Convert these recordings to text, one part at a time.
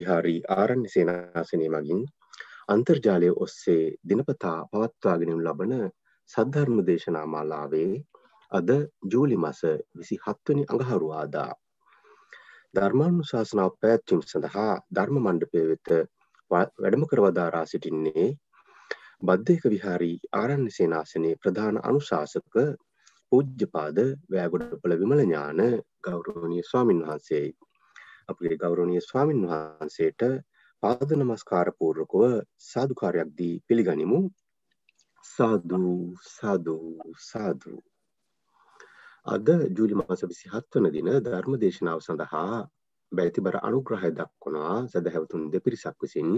විහාරී ආරණ්‍ය සේනාසනය මගින් අන්තර්ජාලය ඔස්සේ දිනපතා පවත්වාගෙනු ලබන සද්ධර්ම දේශනා මාලාවේ අද ජූලි මස විසි හත්වනි අඟහරුවාදා ධර්මාණු ශාසනාව පැත්චිම් සඳහා ධර්ම මණ්ඩපය වෙත වැඩම කරවදාරා සිටින්නේ බද්ධයක විහාරී ආරණ්‍ය සේනාසනයේ ප්‍රධාන අනුශාසක පූජ්‍යපාද වෑගොඩපළ විමලඥාන ගෞරවනීය ස්වාමින් වහන්සේයි. අපගේ ගෞරවනීය ස්වාමින් වහන්සේට පාද නමස්කාර පූර්වකව සාදුකාරයක් දී පිළිගනිමු. සාදු සාදු සාදු. අද ජූලි මාස 27 වන දින ධර්ම දේශනාව සඳහා බැතිබර අනුග්‍රහය දක්වනවා සදහැවතුන් දෙපිරිසක් විසින්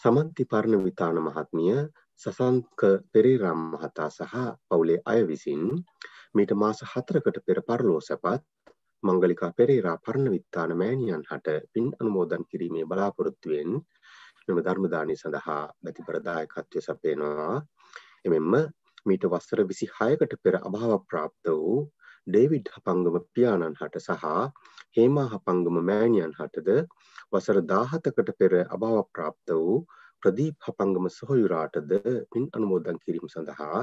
සමන්ති පරණ විතාන මහත්මිය සසංක පෙරේරම් මහතා සහ පවුලේ අය විසින් මීට මාස හතරකට පෙර පරලෝ සැපත් මංගලිකා පෙරේරා පරණ විත්තාන මෑණියන් හට පින් අනුමෝදන් කිරීමේ බලාපොරොත්තුවෙන් මෙම ධර්මදානය සඳහා බැතිපරදායකත්වය සපයනවා. එමෙන්ම මීට වස්සර විසි හයකට පෙර අභාව ප්‍රාප්ත වූ ඩේවිඩ් හපංගම පියාණන් හට සහ හේමා හපංගම මෑණියන් හටද වසර දාහතකට පෙර අභාව ප්‍රාප්ත වූ ප්‍රදීප් හපංගම සොහොයුරාටද පින් අනුමෝදන් කිරීම සඳහා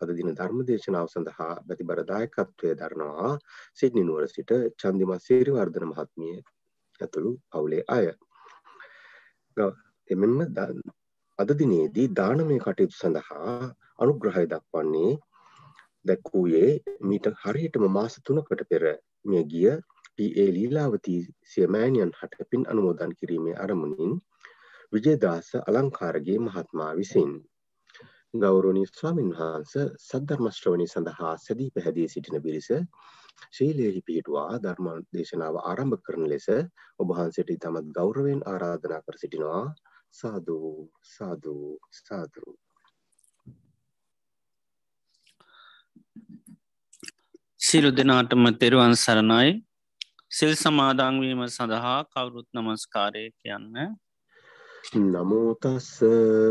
අද දින ධර්ම දේශනාව සඳහා බැතිබර දායකත්වය දරනවා සිඩ්නි නුවර සිට චන්දිමා සේරිවර්ධන මහත්මිය ඇතුළු පවුලේ අය. එමෙන්ම අද දිනේදී දානමය කටයුතු සඳහා අනුග්‍රහය දක්වන්නේ දැක්වූයේ මීට හරියටම මාස තුනකට පෙර මිය ගිය ප.ඒ. ලීලාවතී සියමෑණියන් හට පින් අනුමෝදන් කිරීමේ අරමුණින් විජේදාස අලංකාරගේ මහත්මා විසින් ගෞරවනීය ස්වාමින් වහන්සේ සද්ධර්ම ශ්‍රවණය සඳහා සැදී පැහැදී සිටින පිරිස ශීලයෙහි පිහිටුවා ධර්ම දේශනාව ආරම්භ කරන ලෙස ඔබ වහන්සේට ඉතාමත් ගෞරවයෙන් ආරාධනා කර සිටිනවා. සාදු සාදු සාදු. සිරු දෙනාටම තෙරුවන් සරණයි. සිල් සමාදංවීම සඳහා කවුරුත් නමස්කාරය කියන්න නමෝතස්ස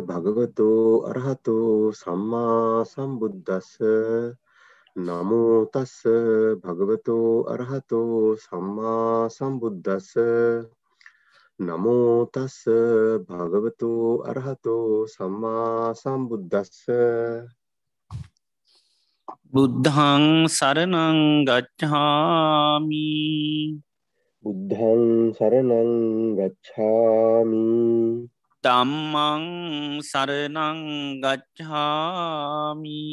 භගවතෝ අරහතෝ සම්මා සම්බුද්ධස්ස නමෝතස්ස භගවතෝ අරහතෝ සම්මා සම්බුද්ධස්ස නමෝතස්ස භගවතෝ අරහතෝ සම්මා සම්බුද්ධස්ස බුද්ධං සරණං ගච්ඡාමී. බුද්ධං සරණං ගච්ඡාමි. ධම්මං සරණං ගච්ඡාමි.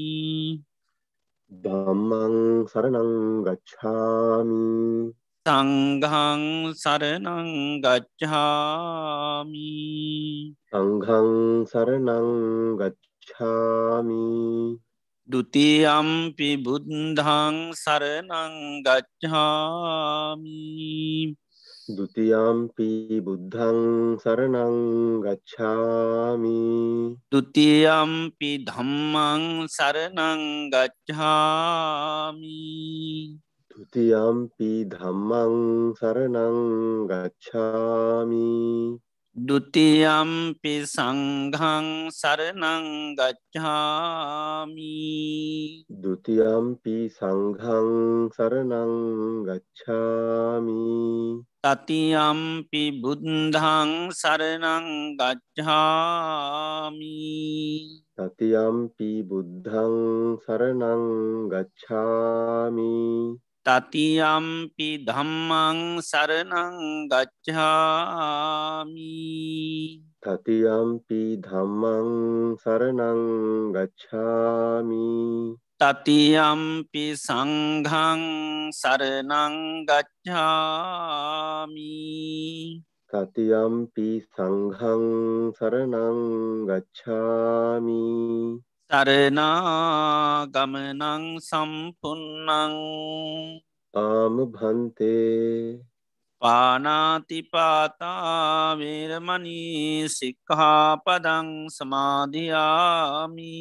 ධම්මං සරණං ගච්ඡාමි. සංඝං සරණං ගච්ඡාමි. සංඝං සරණං ගච්ඡාමි දුතියම්පි බුද්ධං සරනංගච්ඡාමී දුතියම්පි බුද්ධං සරණං ගච්ඡාමි। දුතියම්පි ධම්මං සරණං ගච්ඡාමි। දුතියම්පි ධම්මං සරණං ගච්ඡාමි। දුතියම්පි සංඝං සරණං ගච්ඡාමි। දුතියම්පි සංඝං සරණං ගච්ඡාමි। තතියම්පි බුද්ධං සරණං ගච්ඡාමි। තතියම්පි බුද්ධං සරණං ගච්ඡාමි තතියම්පි ධම්මං සරණං ගච්ඡාමි තතියම්පි ධම්මං සරණං ගච්ඡාමි තතියම්පි සංඝං සරණං ගච්ඡාමි තතියම්පි සංඝං සරණං ගච්ඡාමි සරනාගමනං සම්පන්නං ආම භන්තේ පානාතිපාතාවේරමනී සික්හාපදං සමාධයාමි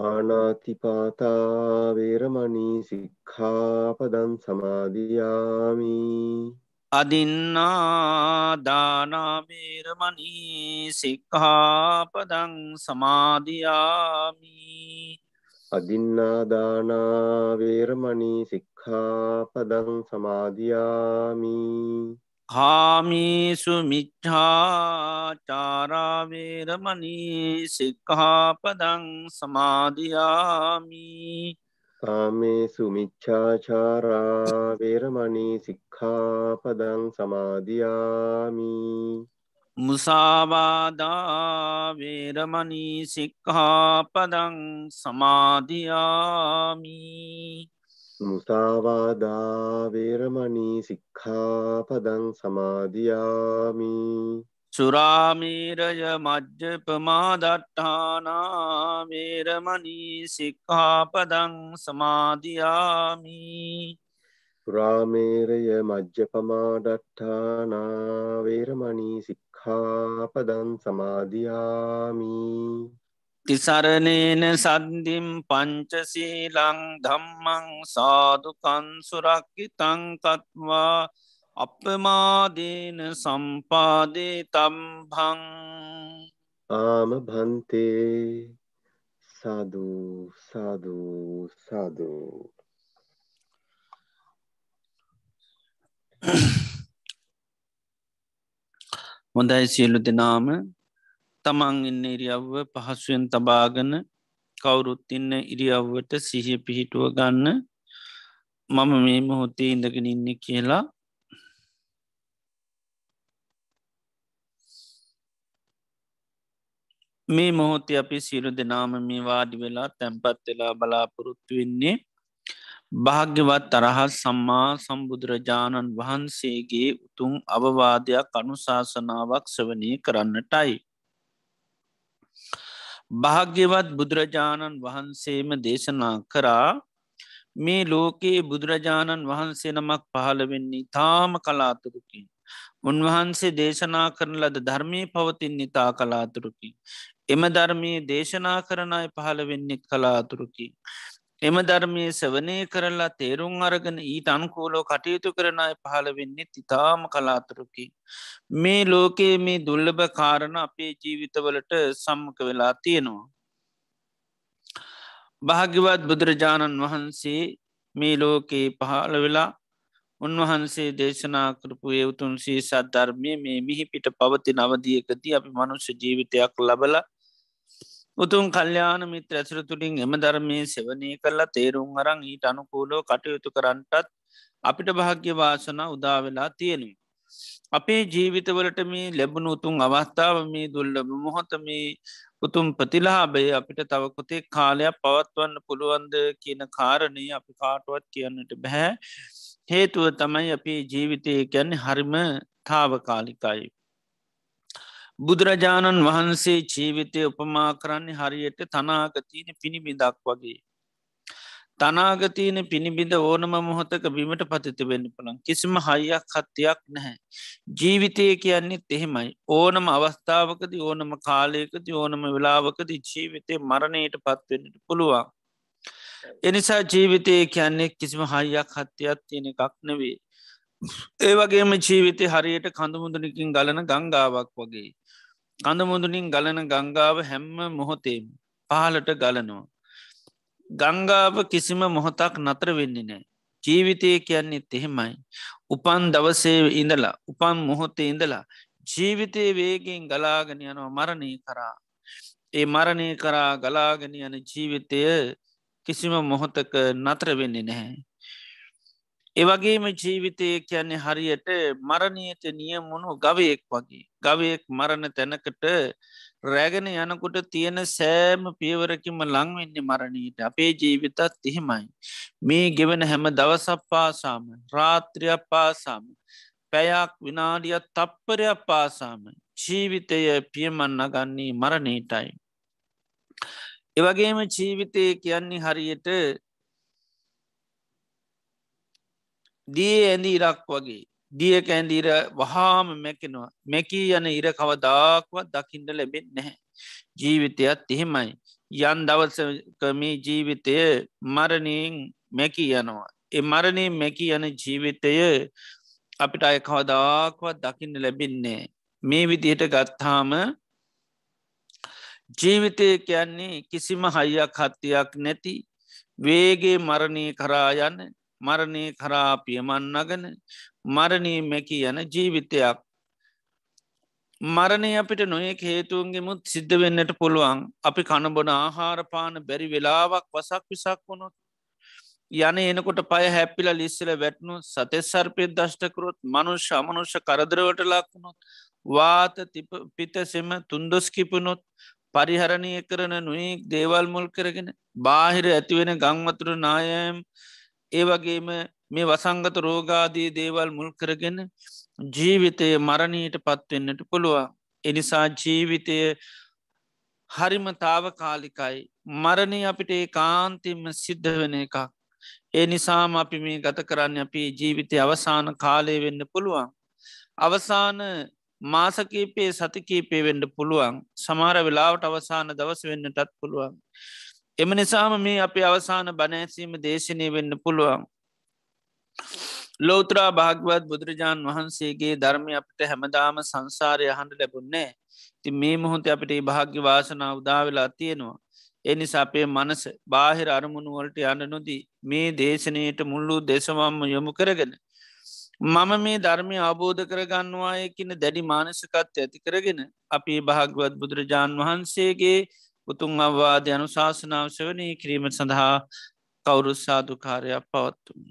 ආනාතිපාතාවේරමනී සික්ඛාපදන් සමාධයාමී අදින්නාදානාවේරමනී සික්හාපදං සමාධයාමි අදින්නාදානාවේරමනී සික්ඛාපදං සමාධයාමී කාමීසු මිච්චාචාරාවේරමනී සික්හාපදං සමාධයාමී කාමේ සුමිච්චාචාරා වේරමණී සික්ඛාපදං සමාදියාමි. මුසාවාදා වේරමණී සික්හාපදං සමාධයාමී මුසාවාදා වේරමණී සික්ඛාපදං සමාදියාමි සුරාමීරය මජ්්‍ය පමාදට්ඨානා වේරමණී සික්හාපදං සමාධයාමී පුරාමේරය මජ්්‍යපමාඩට්ඨානා වේරමණී සික්ඛාපදං සමාධයාමි තිසරණේන සන්දිම් පංචසීලං ධම්මං සාධකන්සුරක්කි තංකත්වා අපමාදීන සම්පාදේ තම්භං ආම භන්තේ සාධූ සාධූ සාධූ හොඳයි සියලු දෙනාම. තමන් ඉන්න ඉරියව්ව පහසුවෙන් තබාගන කවුරුත් ඉන්න ඉරියව්වට සිහිය පිහිටුව ගන්න. මම මේ මොහොතේ ඉඳගෙන ඉන්න කියලා මේ මොහොතේ අපි සිරු දෙනාම මේ වාඩි වෙලා තැන්පත් වෙලා බලාපොරොත්තු වෙන්නේ භාග්‍යවත් තරහත් සම්මා සම්බුදුරජාණන් වහන්සේගේ උතුම් අවවාදයක් අනුශාසනාවක් සවනය කරන්නටයි. භාග්‍යවත් බුදුරජාණන් වහන්සේම දේශනා කරා මේ ලෝකයේ බුදුරජාණන් වහන්සේ නමක් පහළවෙන්නේ තාම කලාතුරකින්. උන්වහන්සේ දේශනා කරන ලද ධර්මය පවතින් නිතා කලාතුරකි. එම ධර්මයේ දේශනා කරන අය පහළ වෙන්නෙත් කලාතුරකි. එම ධර්මය සවනය කරලා තේරුම් අරගෙන ඊට අන්කූලෝ කටයුතු කරන අය පහළ වෙන්නේ ඉතාම කලාතුරකි. මේ ලෝකයේ මේ දුල්ලභ කාරණ අපේ ජීවිතවලට සම්මක වෙලා තියෙනවා. භාග්‍යවත් බුදුරජාණන් වහන්සේ මේ ලෝකයේ පහළ වෙලා උන්වහන්සේ දේශනා කරපු එවතුන් සේ සද්ධර්මය මේ මිහි පිට පවති නවදියකති අපි මනුෂ්‍ය ජීවිතයක් ලබල උතුන් කල්්‍යාන මිත්‍ර ඇසර තුළින් එම ධර්මය සෙවනය කරලා තේරුම් අරං ඊට අනුකූලෝ කටයුතු කරන්නටත් අපිට භාග්‍ය වාසනා උදාවෙලා තියෙනවා. අපේ ජීවිතවලට මේ ලැබුණු උතුන් අවස්ථාව මේ දුල්ලබ මොහොත මේ උතුම් ප්‍රතිලාබය අපිට තවකොතේ කාලයක් පවත්වන්න පුළුවන්ද කියන කාරණය අපි කාටුවත් කියන්නට බැහැ හේතුව තමයි අපේ ජීවිතය ගැන්න හරිම තාවකාලිකයි. බුදුරජාණන් වහන්සේ ජීවිතය උපමා කරන්නේ හරියට තනාගතීන පිණිබිදක් වගේ. තනාගතීන පිණිබිඳ ඕනම මොහොතක බිමට පතිත වෙන්න පුළන් කිසිම හයියක් හත්තියක් නැහැ. ජීවිතය කියන්නේත් එහෙමයි ඕනම අවස්ථාවකද ඕනම කාලයකද ඕනම වෙලාවකද ජීවිතය මරණයට පත්වෙන්නට පුළුවන්. එනිසා ජීවිතය කියන්නේ කිසිම හයියක් හත්තියක් තියෙන එකක් නෙවේ. ඒ වගේම ජීවිතය හරියට කඳුමුදුනකින් ගලන ගංගාවක් වගේ. කඳමුදුනින් ගලන ගංගාව හැම්ම මොහොතේම පහලට ගලනවා. ගංගාව කිසිම මොහොතක් නතර වෙන්නේ නෑ. ජීවිතය කියන්නේ එහෙමයි. උපන් දවසේ ඉඳලා උපන් මොහොතේ ඉඳලා ජීවිතය වේගෙන් ගලාගෙන යනවා මරණය කරා. ඒ මරණය කරා ගලාගෙන යන ජීවිතය කිසිම මොහොතක නතර වෙන්නේ නැහැ. ඒවගේම ජීවිතය කියන්නේ හරියට මරණයට නියමුණු ගවයෙක් වගේ. ගවයෙක් මරණ තැනකට රැගෙන යනකොට තියෙන සෑම පියවරකිම ලංවෙන්නේ මරණීට අපේ ජීවිතත් එහෙමයි. මේ ගෙවන හැම දවසක් පාසාම රාත්‍රියක් පාසාම පැයක් විනාඩියත් තප්පරයක් පාසාම ජීවිතය පියමන්න ගන්නේ මරණීටයි. එවගේම ජීවිතය කියන්නේ හරියට දිය ඇඳ ඉරක් වගේ. දිය කැන්දීර වහාම මැකෙනවා. මැකී යන ඉර කවදාක්වත් දකිින්ට ලැබෙන් නැහැ. ජීවිතයත් එහෙමයි. යන් දවසකමේ ජීවිතය මරණයෙන් මැකී යනවා. එ මරණය මැකී යන ජීවිතය අපිට අය කවදාක්වත් දකින්න ලැබෙන්නේ මේ විදිහට ගත්තාම ජීවිතය කියන්නේ කිසිම හයියක් හත්තියක් නැති වේගේ මරණය කරා යන්න මරණය කරාපියමන්නගන මරණී මැකි යන ජීවිතයක්. මරණය අපිට නොයෙක් හේතුවන්ගේ මුත් සිද්ධ වෙන්නට පුළුවන්. අපි කණබොන ආහාරපාන බැරි වෙලාවක් වසක් විසක් වුණොත් යන එනකොට පය හැපිල ලිස්සල වැටනු සතෙස් සර්පය දෂ්ටකරොත් මනුෂ්‍ය අමනුෂ්‍ය කරදරවට ලක්වුණොත් වාත පිතසෙම තුන්දොස් කිපුණොත් පරිහරණය කරන නොයෙක් දේවල් මුල් කරගෙන බාහිර ඇතිවෙන ගංවතුර නායම් ඒවගේම මේ වසංගත රෝගාදී දේවල් මුල් කරගෙන ජීවිතය මරණීට පත්වෙන්නට පුළුවන්. එනිසා ජීවිතය හරිමතාව කාලිකයි මරණය අපිට ඒ කාන්තිම සිද්ධ වෙන එකක්. ඒ නිසාම අපි මේ ගත කරන්න අපි ජීවිතය අවසාන කාලය වෙන්න පුළුවන්. අවසාන මාසකීපේ සතිකීපේ වෙන්ඩ පුළුවන්. සමාර වෙලාවට අවසාන දවස වෙන්නටත් පුළුවන්. එම නිසාම මේ අපි අවසාන බනෑසීම දේශනය වෙන්න පුළුවන්. ලෝතරා භාගවත් බුදුරජාණන් වහන්සේගේ ධර්මය අපට හැමදාම සංසාරය අහන්ඩ ලැබුන්නේ ති මේ මොහොත අපිට ඒ භාග්‍ය වාසනා උදාවෙලා තියෙනවා. එනිසා අපේ මනස බාහිර අරමුණුවලට යන්න නොදී මේ දේශනයට මුල්ලු දෙසවම්ම යොමු කරගෙන මම මේ ධර්මය අවබෝධ කරගන්නවායකින දැඩි මානසකත් ඇති කරගෙන අපි භාගවත් බුදුරජාණන් වහන්සේගේ උතුන් අවවාද යනු ශාසනාව සවනී කිරීම සඳහා කවුරුත් සාධකාරයක් පවත්තුමි.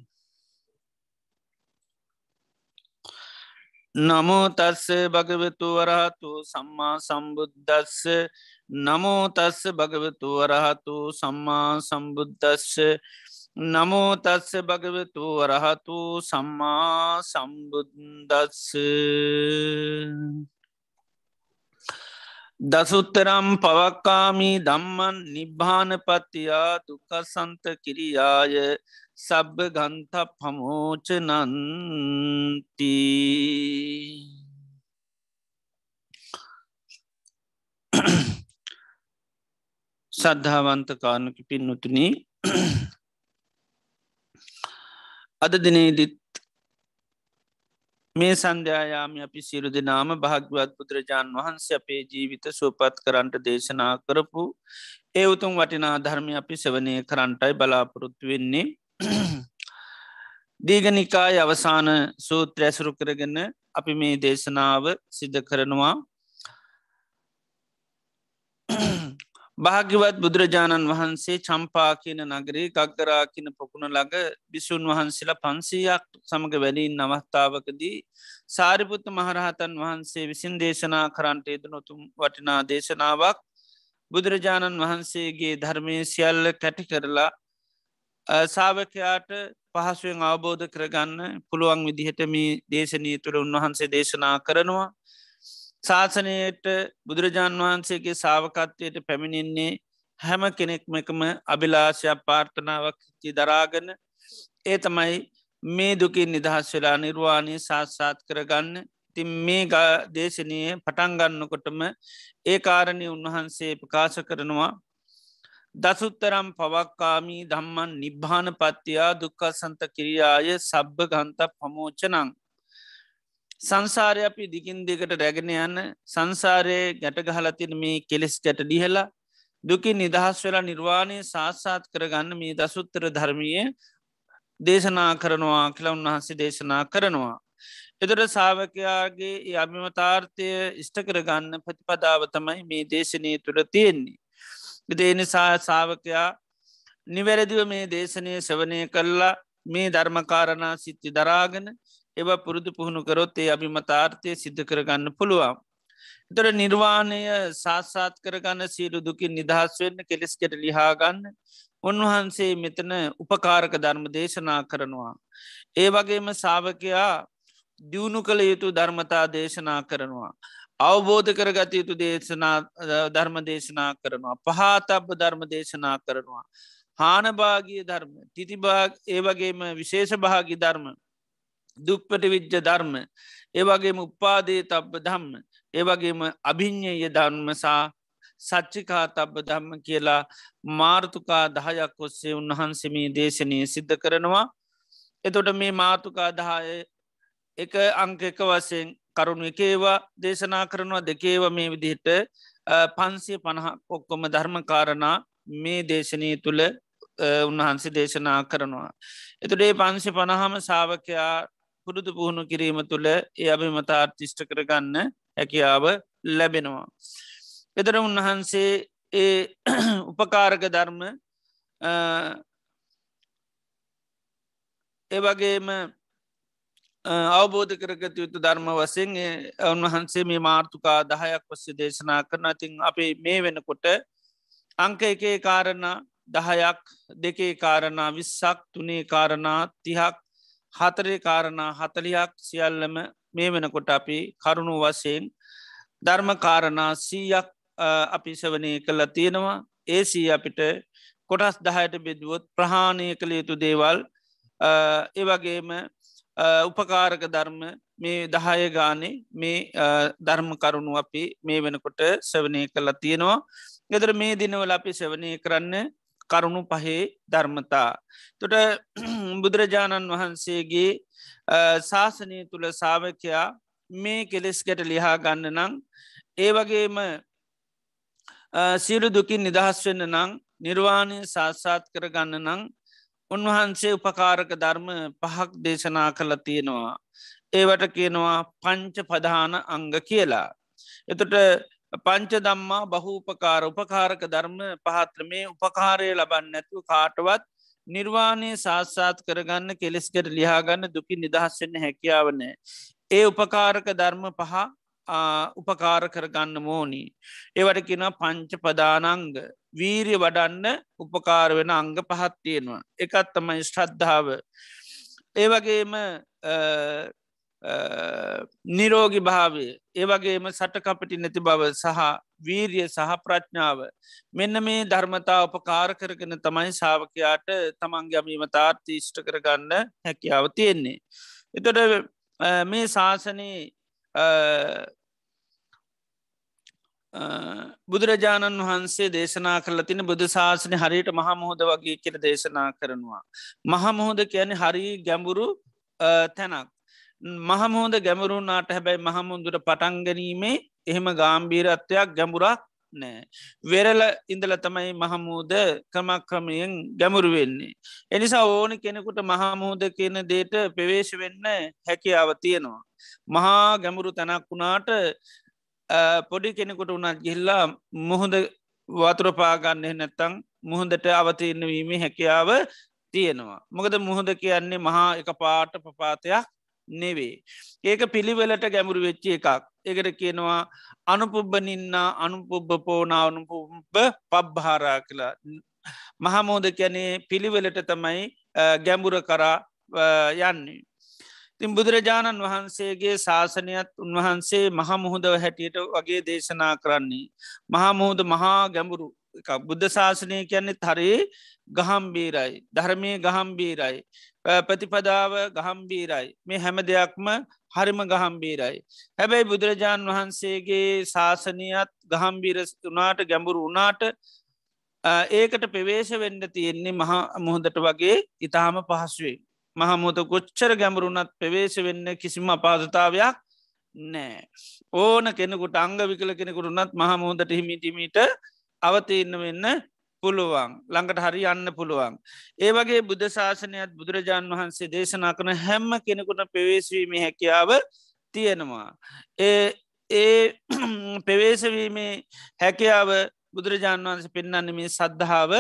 නමෝ තස්ස භගවතු වරහතු සම්මා සම්බුද්ධස්ස නමෝ තස්ස භගවතු වරහතු සම්මා සම්බුද්ධස්ස නමෝ තස්ස භගවතු වරහතු සම්මා සම්බුද්දස්ස. දසුත්තරම් පවක්කාමී දම්මන් නිබ්භානපත්තියා දුකසන්ත කිරියාය සබ්බ ගන්ත පමෝච නන්ති සද්ධාවන්ත කාරණක පින්නුතුනී අද දිනේදිත් මේ සන්ධ්‍යයාම අපි සිරු දෙනාම භාග්‍යවත් බුදුරජාණන් වහන්සේ අපේ ජීවිත සුවපත් කරන්ට දේශනා කරපු ඒ උතුම් වටිනා ධර්මය අපි සවනය කරන්ටයි බලාපොරොත්තු වෙන්නේ. දීගනිකාය අවසාන සූත්‍ර ඇසුරු කරගන්න අපි මේ දේශනාව සිද්ධ කරනවා. භාග්‍යවත් බුදුරජාණන් වහන්සේ චම්පා කියන නගරේ ගක්ගරා කියන පොකුණ ළඟ බිසුන් වහන්සේලා පන්සීයක් සමඟ වැඩින් නවස්ථාවකදී සාරිපුත්ත මහරහතන් වහන්සේ විසින් දේශනා කරන්ට යෙදනොතුම් වටිනා දේශනාවක් බුදුරජාණන් වහන්සේගේ ධර්මය සියල්ල කැටි කරලා සාාවකයාට පහසුවෙන් අවබෝධ කරගන්න පුළුවන් විදිහට මේ දේශනී තුළ උන්වහන්සේ දේශනා කරනවා. ශාසනයට බුදුරජාණන් වහන්සේගේ සාාවකත්වයට පැමිණින්නේ හැම කෙනෙක්ම එකම අභිලාශයක් පාර්ථනාවක් චි දරාගන ඒ තමයි මේ දුකින් නිදහස් වෙලා නිර්වාණය සාත්සාත් කරගන්න. තින් මේ දේශනය පටන්ගන්නකොටම ඒ කාරණය උන්වහන්සේ ප්‍රකාශ කරනවා. දසුත්තරම් පවක්කාමී දම්මන් නිබ්භාන පත්තියා දුක්කා සන්ත කිරියාය සබ්භ ගන්ත පමෝචනං සංසාරය අපි දිගින් දෙකට රැගෙන යන්න සංසාරයේ ගැටගහලතින මේ කෙලෙස් ගැට ඩිහලා දුකින් නිදහස් වෙලා නිර්වාණය සාත්සාත් කරගන්න මේ දසුත්තර ධර්මය දේශනා කරනවා කියලා උන්වහන්සේ දේශනා කරනවා. එතොට සාාවකයාගේ අභිමතාර්ථය ඉෂ්ට කරගන්න ප්‍රතිපදාව තමයි මේ දේශනය තුළ තියෙන්නේ. දේනිසා සාාවකයා නිවැරදිව මේ දේශනය සවනය කල්ලා මේ ධර්මකාරණා සිත්ති දරාගෙන එව පුරුදු පුහුණු කරොත් ඒ අභිමතාර්ථය සිද්ධ කරගන්න පුළුවන්. එතර නිර්වාණය සාස්සාත් කරගන්න සීරු දුකින් නිදහස් වෙන්න කෙලෙස්කට ලිහාගන්න උන්වහන්සේ මෙතන උපකාරක ධර්ම දේශනා කරනවා. ඒ වගේම සාාවකයා දියුණු කළ යුතු ධර්මතා දේශනා කරනවා. අවබෝධ කරගත යුතු දේශනා ධර්ම දේශනා කරනවා. පහතබ්බ ධර්ම දේශනා කරනවා. හානභාගිය ධර්ම තිතිභාග ඒවගේම විශේෂ භාගි ධර්ම දුක්පට විච්්ජ ධර්ම ඒවගේම උපාදේ තබ්බ ධම්ම. ඒවගේම අභිඤ්ඥය ධර්මසා සච්චිකා තබ්බ ධම්ම කියලා මාර්තුකා දහයක් ඔස්සේ උන්වහන්සමී දේශනය සිද්ධ කරනවා. එතොට මේ මාතුකා දහය එක අංක එක වසයෙන් කරුණු එකේවා දේශනා කරනවා දෙකේව මේ විදිහට පන්සිය පණහ ඔක්කොම ධර්මකාරණා මේ දේශනය තුළ උන්වහන්සේ දේශනා කරනවා. එතුටේ පන්සි පණහම සාාවකයා පුරුදු පුහුණු කිරීම තුළ ඒ අභිමතාර්තිෂ්ට කරගන්න හැකියාව ලැබෙනවා. එතර උන්වහන්සේ ඒ උපකාරක ධර්ම ඒවගේම අවබෝධ කරගත යුතු ධර්ම වසෙන් උන්වහන්සේ මේ මාර්ථකා දහයක් වස්සේ දේශනා කරන තින් අපේ මේ වෙනකොට අංක එකේ කාරණ දහයක් දෙකේ කාරණා විස්සක් තුනේ කාරණා තිහක් හතරේ කාරණා හතලියක් සියල්ලම මේ වෙනකොට අපි කරුණු වශයෙන් ධර්මකාරණා සීයක් අපි සවනය කළ තියෙනවා. ඒසී අපිට කොටස් දහයට බෙදුවොත් ප්‍රහාණය කළ යුතු දේවල් ඒවගේම උපකාරක ධර්ම මේ දහය ගානේ මේ ධර්ම කරුණු අපි මේ වෙනකොට සවනය කලා තියෙනවා. ගෙදර මේ දිනවල අපි සවනය කරන්න කරුණු පහේ ධර්මතා. තොට බුදුරජාණන් වහන්සේගේ ශාසනය තුළ සාාවකයා මේ කෙලෙස්කට ලිහා ගන්න නං ඒ වගේම සියලු දුකින් නිදහස් වෙන්න නං නිර්වාණය සාත්සාත් කරගන්න නං උන්වහන්සේ උපකාරක ධර්ම පහක් දේශනා කළ තියෙනවා. ඒවට කියනවා පංච පධාන අංග කියලා. එතට පංච දම්මා බහූපකාර උපකාරක ධර්ම පහත්‍ර මේ උපකාරය ලබන්න නැතු කාටවත් නිර්වාණය සාත්සාත් කරගන්න කෙලෙස්කට ලියාගන්න දුකි නිදහස්සෙන්න්න හැකියාවනෑ. ඒ උපකාරක ධර්ම පහ උපකාර කරගන්න මෝනී. ඒවට කියෙන පංච පදානංග වීරිය වඩන්න උපකාර වෙන අංග පහත් තියෙනවා. එකත් තමයි ශ්‍රද්ධාව. ඒවගේම නිරෝගි භාවය ඒවගේම සටකපටි නැති බව සහ වීරිය සහ ප්‍රඥාව මෙන්න මේ ධර්මතා උපකාර කරගෙන තමයි ශාවකයාට තමන්ගේ අමීම තාර්තිෂ්ට කරගන්න හැකියාව තියෙන්නේ. එතොට මේ ශාසනයේ බුදුරජාණන් වහන්සේ දේශනා කරල තින බුදු ශාසනය හරියට මහමුහොද වගේ කියර දේශනා කරනවා. මහමුහොද කියන හරි ගැඹුරු තැනක්. මහමුහොද ගැඹරුණාට හැබැයි මහමුදුර පටන්ගැනීමේ එහෙම ගාම්බීරත්වයක් ගැඹුරක් නෑ. වෙරල ඉඳල තමයි මහමූද ක්‍රමක්‍රමයෙන් ගැමුරු වෙන්නේ. එනිසා ඕන කෙනෙකුට මහමුහද කියන දේට පෙවේශ වෙන්න හැකියාව තියෙනවා. මහා ගැමුරු තැනක් වුණාට පොඩි කෙනෙකුට උනත් ගිල්ලා මුහොද වතුරපාගන්න නැත්තං මුහොදට අවතින්න වීමේ හැකියාව තියෙනවා. මොකද මුහොද කියන්නේ මහා එක පාට ප්‍රපාතයක් නෙවේ. ඒක පිළිවෙලට ගැමුරු වෙච්චි එකක්. එකට කියනවා අනුපුබ්බ නින්න අනුපුබ්බ පෝනා අනුපුබ්බ පබ්භාරා කියලා. මහමෝද කැනේ පිළිවෙලට තමයි ගැඹුර කරා යන්නේ. තින් බුදුරජාණන් වහන්සේගේ ශාසනයත් උන්වහන්සේ මහමුහුදව හැටියට වගේ දේශනා කරන්නේ. මහමුහුද මහා ගැඹුරු බුද්ධ ශාසනය කියන්නේ තරේ ගහම්බීරයි ධර්මය ගහම්බීරයි ප්‍රතිපදාව ගහම්බීරයි මේ හැම දෙයක්ම හරිම ගහම්බීරයි. හැබැයි බුදුරජාණන් වහන්සේගේ ශාසනයත් ගහම්බීර තුනාට ගැඹුරු වනාට ඒකට පෙවේශ වෙන්ඩ තියෙන්නේ මහා මුහොදට වගේ ඉතාම පහසුවේ. මහමුත කොච්චර ගැඹරුණත් පෙවේශ වෙන්න කිසිම අපාධතාවයක් නෑ. ඕන කෙනෙකුට අංග විකල කෙනෙකුරුනත් මහමුහොදට හිමිටිමිට අවතිඉන්න වෙන්න පුළුවන් ළඟට හරි යන්න පුළුවන්. ඒ වගේ බුද්ධ ශාසනයත් බුදුරජාණන් වහන්සේ දේශනා කරන හැම්ම කෙනෙකුට පෙවේශවීම හැකියාව තියෙනවා. ඒ ඒ පෙවේශවීමේ හැකියාව බුදුරජාණන් වහන්ස පෙන්න්නන්නේ මේ සද්ධාව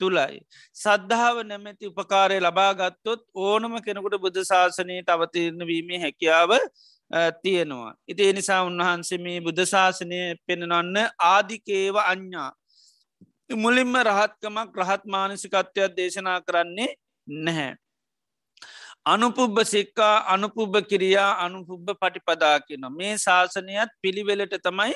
තුළයි. සද්ධාව නැමැති උපකාරය ලබාගත්තොත් ඕනම කෙනෙකුට බුද්ධ ශාසනයට අවතිරණ වීමේ හැකියාව තියෙනවා. ඉති එනිසා උන්වහන්සේ මේ බුද්ධ ශාසනය පෙනනන්න ආදිකේව අඥ්ඥා මුලින්ම රහත්කමක් රහත් මානසිකත්වයක් දේශනා කරන්නේ නැහැ. අනුපුබ්බ සික්කා අනුපුබ්බ කිරියා අනුපුබ්බ පටිපදා කියන මේ ශාසනයත් පිළිවෙලට තමයි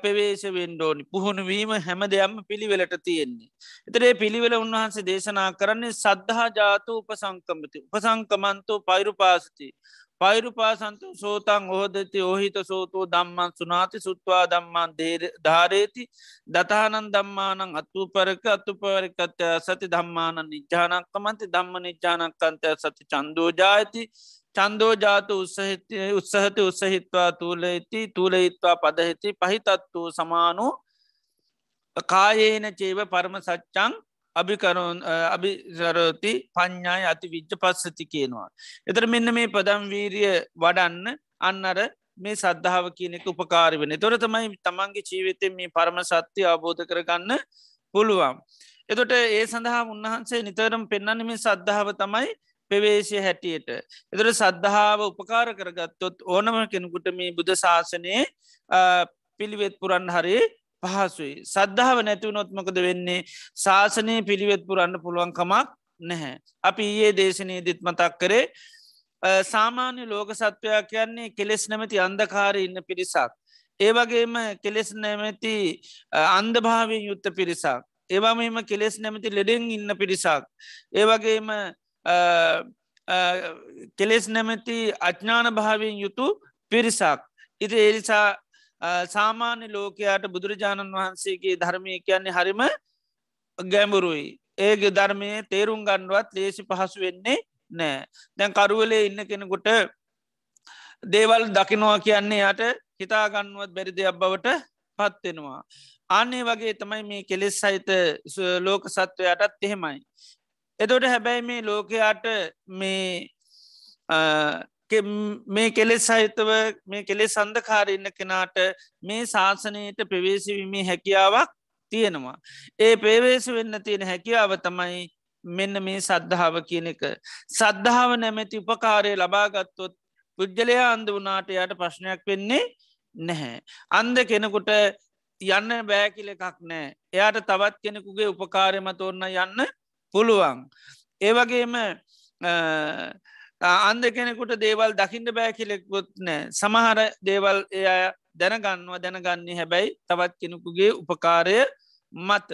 පෙවේශ වෙන්ඩෝනි පුහුණු වීම හැම දෙයක්ම පිළිවෙලට තියෙන්නේ. එතරේ පිළිවෙල උන්වහන්සේ දේශනා කරන්නේ සද්ධහා ජාතු උපසංකමති උපසංකමන්තෝ පෛරුපාසති පෛරුපාසන්තු සෝතන් හෝදති ඔහිත සෝතෝ දම්මන් සුනාති සුත්වා දම්මන් ධාරේති දතානන් දම්මානං අත්තුපරක අත්තුපරකත්ය සති දම්මාන නිජානක්කමන්ති දම්ම නිජානක්කන්තය සති චන්දෝජායති චන්දෝජාත උත්සහිතය උත්සහති උත්සහිත්වා තුූලයිති තුූලයිත්වා පදහිති පහිතත්වූ සමානු කායේන චේව පරම සච්චං අභිකරුන් අභිසරෝති පඤ්ඥාය අති විච්ච පස්සති කියනවා. එතර මෙන්න මේ පදම් වීරිය වඩන්න අන්නර මේ සද්ධාව කියනෙක උපකාරි වෙන තොර තමයි තමන්ගේ ජීවිතය මේ පරම සත්‍යය අවබෝධ කරගන්න පුළුවන්. එතොට ඒ සඳහා උන්වහන්සේ නිතරම් පෙන්න්න මේ සද්ධාව තමයි පෙවේශය හැටියට. එතර සද්ධාව උපකාර කරගත්තොත් ඕනම කෙනෙකුට මේ බුද්ධ ශාසනයේ පිළිවෙත් පුරන් හරි පහසුයි. සද්ධාව නැතිවනොත්මකද වෙන්නේ ශාසනය පිළිවෙත් පුරන්න පුළුවන්කමක් නැහැ. අපි ඒ දේශනය දිත් මතක් කරේ සාමාන්‍ය ලෝක සත්වයා කියන්නේ කෙලෙස් නැමති අන්දකාර ඉන්න පිරිසක්. ඒවගේම කෙලෙස් නැමැති අන්දභාවෙන් යුත්ත පිරිසක්. ඒවාම එම කෙලෙස් නැමති ලෙඩෙන් ඉන්න පිරිසක්. ඒවගේම කෙලෙස් නැමැති අඥ්ඥාන භාවෙන් යුතු පිරිසක්. ඉති එනිසා සාමාන්‍ය ලෝකයාට බුදුරජාණන් වහන්සේගේ ධර්මය කියන්නේ හරිම ගැඹුරුයි. ඒගේ ධර්මය තේරුම් ගණ්ඩුවත් ලේසි පහසු වෙන්නේ නෑ. දැන් කරුවලේ ඉන්න කෙනෙකුට දේවල් දකිනවා කියන්නේ යට හිතාගන්නුවත් බැරි දෙයක් බවට පත්වෙනවා. අන්නේ වගේ තමයි මේ කෙලෙස් සහිත ලෝක සත්වයටත් එහෙමයි. එතොට හැබැයි මේ ලෝකයාට මේ මේ කෙලෙස් සහිතව මේ කෙලෙ සඳකාරඉන්න කෙනාට මේ ශාසනයට ප්‍රවේශවීමේ හැකියාවක් තියෙනවා. ඒ පේවේශ වෙන්න තියෙන හැකියාව තමයි මෙන්න මේ සද්ධාව කියන එක. සද්ධාව නැමැති උපකාරය ලබාගත්තොත් පුද්ගලයා අන්ද වනාට යට ප්‍රශ්නයක් වෙන්නේ නැහැ. අන්ද කෙනෙකුට යන්න බෑකිල එකක් නෑ. එයාට තවත් කෙනෙකුගේ උපකාරයමත ඔන්න යන්න පුළුවන්. ඒවගේම අන්ද කෙනෙකුට දේවල් දකිින්ට බෑ කිලෙක්කුත් නෑ සමහර දේවල් එය දැනගන්නවා දැනගන්නේ හැබැයි තවත් කෙනෙකුගේ උපකාරය මත.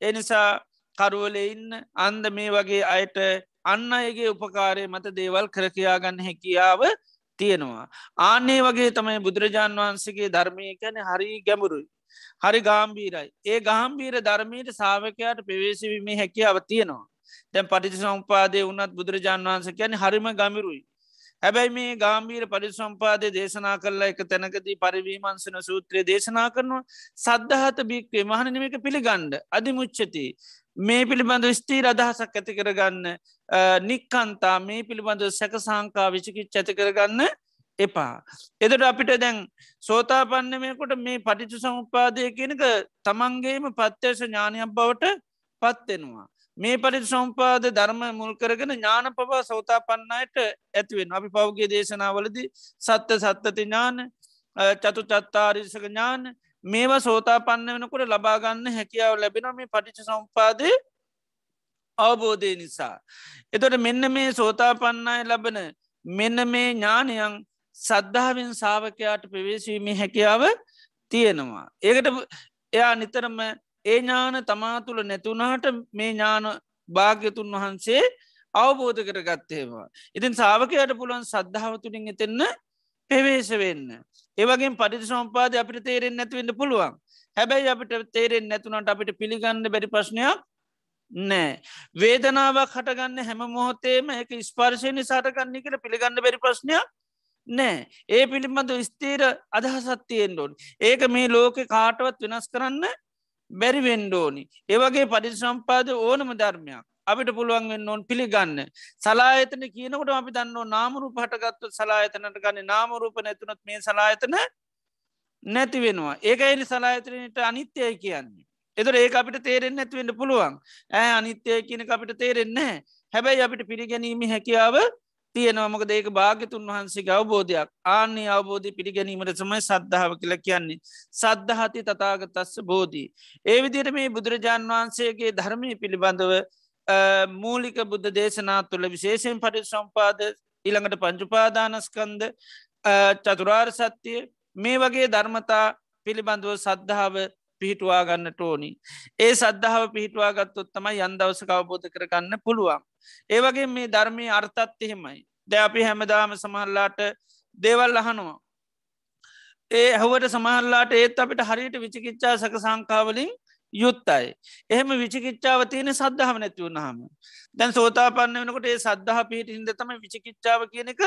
එනිසා කරුවල ඉන්න අන්ද මේ වගේ අයට අන්න අයගේ උපකාරය මත දේවල් කරකයාගන්න හැකියාව තියෙනවා. ආනේ වගේ තමයි බුදුරජාණන් වහන්සේගේ ධර්මය කැන හරි ගැමුරුයි. හරි ගාම්බීරයි. ඒ ගාම්බීර ධර්මයට සාාවකයාට පෙවේශවීමේ හැකියාව තියෙනවා. දැන් පටිච සම්පාදය වනත් බුදුරජාණන් වහන්ස කියන හරිම ගමිරුයි. හැබැයි මේ ගාම්බීර පරිසම්පාදය දේශනා කරලා එක තැනකදී පරිවීමන්සන සූත්‍රය දේශනා කරනවා සද්ධහත බික්වේ මහනනිමික පිළිගණ්ඩ අධිමුච්චති. මේ පිළිබඳ ස්තීර අදහසක් ඇති කරගන්න නික්කන්තා මේ පිළිබඳ සැක සංකා විචිකිච් ඇති කරගන්න එපා. එදට අපිට දැන් සෝතාපන්නමයකොට මේ පටිචු සමුපාදය කියනක තමන්ගේම පත්්‍යේශ ඥානයක් බවට පත්වෙනවා. මේ පරිි සම්පාද ධර්ම මුල් කරගෙන ඥාන පවා සෝතා පන්නයට ඇතිවෙන් අපි පෞගේ දේශනාවලද සත්‍ය සත්තති ඥාන චතු චත්තාරිසක ඥාන මේවා සෝතා පන්න වෙනකොට ලබාගන්න හැකියාව ලැබෙන මේ පටිච සම්පාදය අවබෝධය නිසා. එතොට මෙන්න මේ සෝතා පන්නය ලබන මෙන්න මේ ඥානයන් සද්ධාවෙන් සාාවකයාට ප්‍රවේශවීමේ හැකියාව තියෙනවා. ඒකට එයා නිතරම ඒ ඥාන තමා තුළ නැතුනාට මේ ඥාන භාග්‍යතුන් වහන්සේ අවබෝධ කරගත්තේවා. ඉතින් සාාවකයට පුළුවන් සද්ධාව තුළින් එතෙන්න පෙවේශ වෙන්න. ඒවගේ පරිදි සම්පාද අපිට තේරෙන් නැතිවෙන්න පුළුවන්. හැබැයි අපිට තේරෙන් නැතුනට අපිට පිළිගන්න බැරි ප්‍රශ්නයක් නෑ. වේදනාවක් හටගන්න හැම මොහොතේම එක ස්පර්ශය නිසාටගන්නේ කළ පිළිගන්න බැරි ප්‍රශ්නයක් නෑ. ඒ පිළිබඳ ස්තීර අදහසත්තියෙන් ොන්. ඒක මේ ලෝක කාටවත් වෙනස් කරන්න බැරි වෙන්ඩෝනි. ඒවගේ පරිසම්පාද ඕනම ධර්මයක්. අපිට පුළුවන් වෙන්න ඕන් පිළිගන්න. සලායතන කියනකට අපි දන්න නාමරු පටගත්තු සලායතනට ගන්න නාමරූප නැතුනත් මේ සලායතන නැති වෙනවා. ඒක එනි සලායතනයට අනිත්‍යය කියන්නේ. එතර ඒ අපිට තේරෙන් නැතිවෙන්න පුළුවන් ඇ අනිත්‍යය කියන අපිට තේරෙන්නේ හැබැයි අපිට පිළිගැනීම හැකියාව තියෙනවමක ඒක භාගතුන් වහන්සේ අවබෝධයක්. ආන්නේ අවබෝධය පිළිගැනීමට සමයි සද්ධාව කියල කියන්නේ. සද්ධහති තතාගතස්ස බෝධී. ඒ විදියට මේ බුදුරජාණන් වහන්සේගේ ධර්මය පිළිබඳව මූලික බුද්ධ දේශනා තුළ විශේෂයෙන් පටි සම්පාද ඉළඟට පංචුපාදානස්කන්ද චතුරාර් සත්‍යය මේ වගේ ධර්මතා පිළිබඳව සද්ධාව පිහිටවා ගන්නට ඕනි. ඒ සද්ධාව පිහිටවා ගත්තොත් තමයි යන්දවස කවබෝධ කරගන්න පුළුවන්. ඒවගේ මේ ධර්මය අර්ථත් එහෙමයි. ද අපි හැමදාම සමහල්ලාට දේවල් අහනවා. ඒ හවට සමහල්ලාට ඒත් අපිට හරියට විචිකිච්චා සක සංකාවලින් යුත්තයි. එහෙම විචිකිච්චාව තියෙන සද්ධාව නැතිව නහම. දැන් සෝතා පන්න වෙනකොට ඒ සද්ධහ පිහිට හිද තම විචිකිච්චාව කියන එක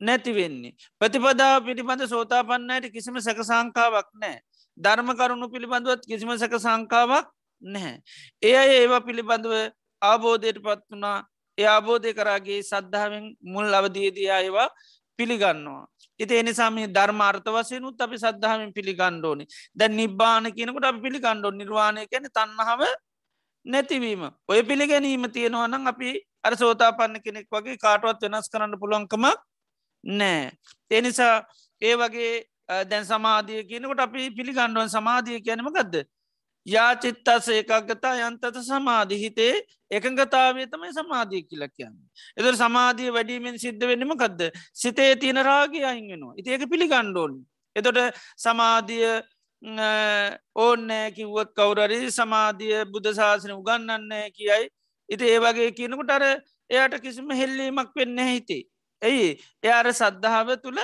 නැතිවෙන්නේ. ප්‍රතිපදා පිළිබඳ සෝතා පන්නයට කිසිම සැක සංකාවක් නෑ. ධර්ම කරුණු පිළිබඳුවත් කිසිම සැක සංකාවක් නැහැ. ඒ අය ඒවා පිළිබඳව ආබෝධයට පත් වනා ඒ අබෝධය කරාගේ සද්ධාවෙන් මුල් අවදීදී අයවා පිළිගන්නවා. ඉති එනිසාම ධර්මාර්ථ වසයනුත් අපි සද්ධාවෙන් පිළිගණ්ඩෝනි දැ නිබ්බාන කියනකට අප පිළිගණ්ඩෝ නිර්වාණය කැන තන්නහාව නැතිවීම ඔය පිළිගැනීම තියෙනවා නම් අපි අර සෝතා පන්න කෙනෙක් වගේ කාටුවත් වෙනස් කරන්න පුළුවන්කමක් නෑ. එනිසා ඒ වගේ දැන් සමාධිය කියනකොට අපි පිළිගණ්ඩුවන් සමාධිය කියනම ගදද යාචිත්තස ඒකක්ගතා යන්තත සමාධි හිතේ එකගතාවේ තමයි සමාධී කියල කියන්න. එද සමාධිය වැඩීමෙන් සිද්ධ වෙන්නම කදද සිතේ තියෙන රාගේ අහිංගෙනවා. ඉති ඒක පිළිගණ්ඩෝන්. එතොට සමාධිය ඕන්නෑ කිව්වත් කවුරරි සමාධිය බුද්ධ ශාසන උගන්නන්නේ කියයි. ඉති ඒ වගේ කියනකුට අර එයට කිසිම හෙල්ලීමක් වෙන්න හිතේ. ඇයි එයාර සද්ධාව තුළ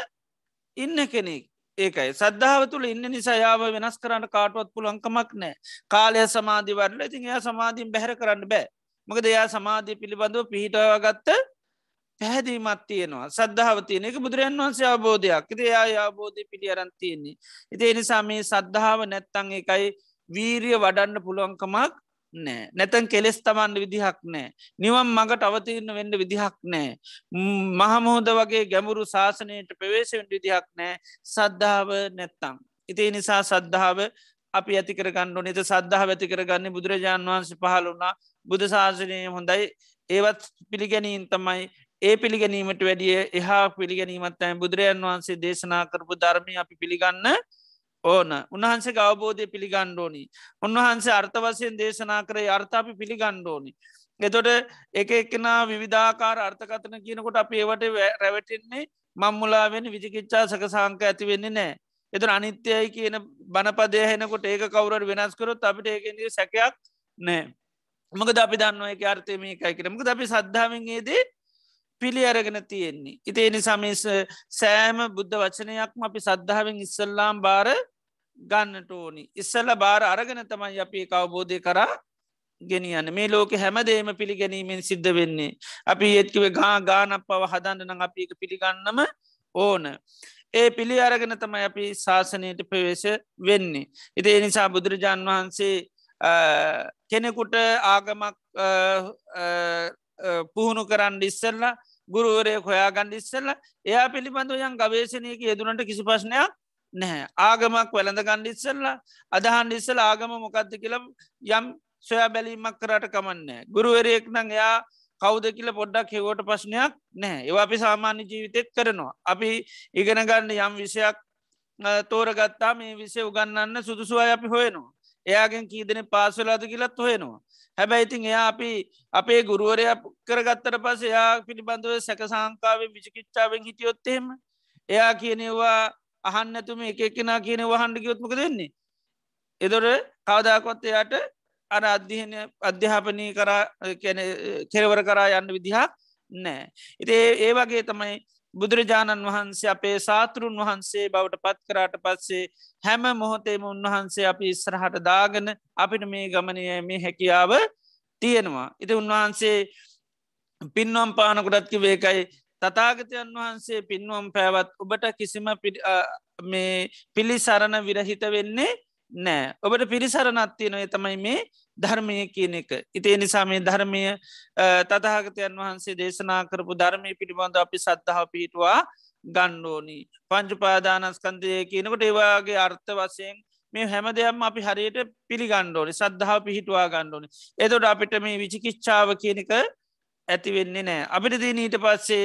ඉන්න කෙනෙක්. ඒකයි. සද්ධාව තුළ ඉන්න නිසා යාව වෙනස් කරන්න කාටුවත් පුළන්කමක් නෑ කාලය සමාධි වරල ඉතින් එයා සමාධීන් බැහර කරන්න බෑ. මකද එයා සමාධී පිළිබඳව පිහිටවාගත්ත පැහැදීමත් තියෙනවා. සද්ධාව තියන එක බුදුරන් වන්සේ අවබෝධයක්. ති එයා අවබෝධය පිළි අරන්තියන්නේ ඉති එනිසා මේ සද්ධාව නැත්තං එකයි වීරිය වඩන්න පුළුවන්කමක් නෑ. නැතන් කෙලෙස් තමන්ට විදිහක් නෑ. නිවම් මඟට අවතිරන්න වෙන්න විදිහක් නෑ. මහමෝද වගේ ගැමුරු ශාසනයට ප්‍රවේශවෙන්ට විදිහක් නෑ. සද්ධාව නැත්තං ඉතිේ නිසා සද්ධාව අපි ඇතිකර ගණ්ඩු නත සද්ධහ ඇතිකර ගන්න බුදුරජාණන් වහන්සේ පහල වුණා. බුදු ශාසනය හොඳයි. ඒවත් පිළිගැනීන් තමයි. ඒ පිළිගැනීමට වැඩිය එහා පිළිගැනීමත්තයි බුදුරජන් වහන්සේ දේශනා කරපු ධර්මය අපි පිළිගන්න ඕන. උන්වහන්සේ අවබෝධය පිළිගණ්ඩෝනි උන්වහන්සේ අර්ථ වසයෙන් දේශනා කරේ අර්ථාපි පිළිගණ්ඩෝනි එතොට එක එක්කෙනා විධාකාර අර්ථකතන කියනකොට අප ඒවට රැවටෙන්නේ මංමුලාවෙන් විචිකිච්චා සක සංක ඇති වෙන්නේ නෑ. එතුර අනිත්‍යයි කියන බණපදය හෙනකොට ඒක කවුරට වෙනස්කරොත් අපිට ඒකගේ සැකයක් නෑ. මක අපි දන්නුව එක අර්ථය මේ එකයි කරමක අපි සද්ධාවන්ගේදේ පිළි අරගෙන තියෙන්නේ. ඉතිේ නිසාමිස් සෑම බුද්ධ වචනයක්ම අපි සද්ධාවෙන් ඉස්සල්ලාම් බාර ගන්නට ඕනි. ඉස්සල්ල බාර අරගෙන තමයි අපි අවබෝධය කරා ගෙනියන්න මේ ලෝක හැමදේම පිළිගැනීමෙන් සිද්ධ වෙන්නේ. අපි ඒත්කිව ගා ගානක් පව හදන්නන අපි එක පිළිගන්නම ඕන. ඒ පිළි අරගෙන තමයි අපි ශාසනයට ප්‍රවේශ වෙන්නේ. ඉති එනිසා බුදුරජාණන් වහන්සේ කෙනෙකුට ආගමක් පුහුණු කරන්න ඉස්සල්ලා ගුරුවරය හොයා ගණඩ ඉස්සල්ල එයා පිළිබඳව යන් ගවේශනයක යෙදුනට කිසි ප්‍රශ්නයක් නැහැ. ආගමක් වැළඳ ගණ්ඩිස්සල්ලා අදහන් ඉස්සල ආගම මොකක්ද කියලම් යම් සොයා බැලීමක් කරට කමන්නේ ගුරුවරයෙක් නං එයා කෞද කියල පොඩ්ඩක් හෙවෝට ප්‍රශ්නයක් නෑ ඒවා අපි සාමාන්‍ය ජීවිතෙත් කරනවා. අපි ඉගෙන ගන්න යම් විෂයක් තෝරගත්තා මේ විෂය උගන්නන්න සුදුසුවයි අපි හොයනවා. එයාගෙන් කීදන පාසලාද කියලත් හොයනවා. හැබැයි ඉතින් එයා අපි අපේ ගුරුවරය කරගත්තර පස එයා පිළිබඳව සැක සංකාවෙන් විචිකිච්චාවෙන් හිටියොත්තෙම එයා කියනවා අහන්න ඇතුම එක එකනා කියන වහන්ඩ ගයොත්මක දෙන්නේ එදොර කවදාකොත් එයාට අර අධ්‍යහන අධ්‍යාපනී කරා කෙරවර කරා යන්න විදිහක් නෑ ඉති ඒ වගේ තමයි බුදුරජාණන් වහන්සේ අපේ සාතෘන් වහන්සේ බවට පත් කරාට පස්සේ හැම මොහොතේම උන්වහන්සේ අපි ඉස්සරහට දාගන අපිට මේ ගමනය මේ හැකියාව තියෙනවා. ඉති උන්වහන්සේ පින්වම් පානකොටත්කි වේකයි තතාගතයන් වහන්සේ පින්වම් පැවත් ඔබට කිසිම මේ පිළිසරණ විරහිත වෙන්නේ නෑ. ඔබට පිරිසරණත්තියනොය තමයි මේ ධර්මය කියන එක. ඉතිේ නිසා මේ ධර්මය තතහගතයන් වහන්සේ දේශනා කරපු ධර්මය පිළිබඳ අපි සද්ධහ පිටවා ගණ්ඩෝනි පංචුපාදානස්කන්දය කියනකොට ඒවාගේ අර්ථ වසයෙන් මේ හැම දෙයක්ම අපි හරියට පිළිගණ්ඩෝනි සද්ධාව පිහිටවා ගණ්ඩෝනි එතොට අපිට මේ විචිකිච්ඡාව කියනක ඇතිවෙන්නේ නෑ අපිට දීනීට පස්සේ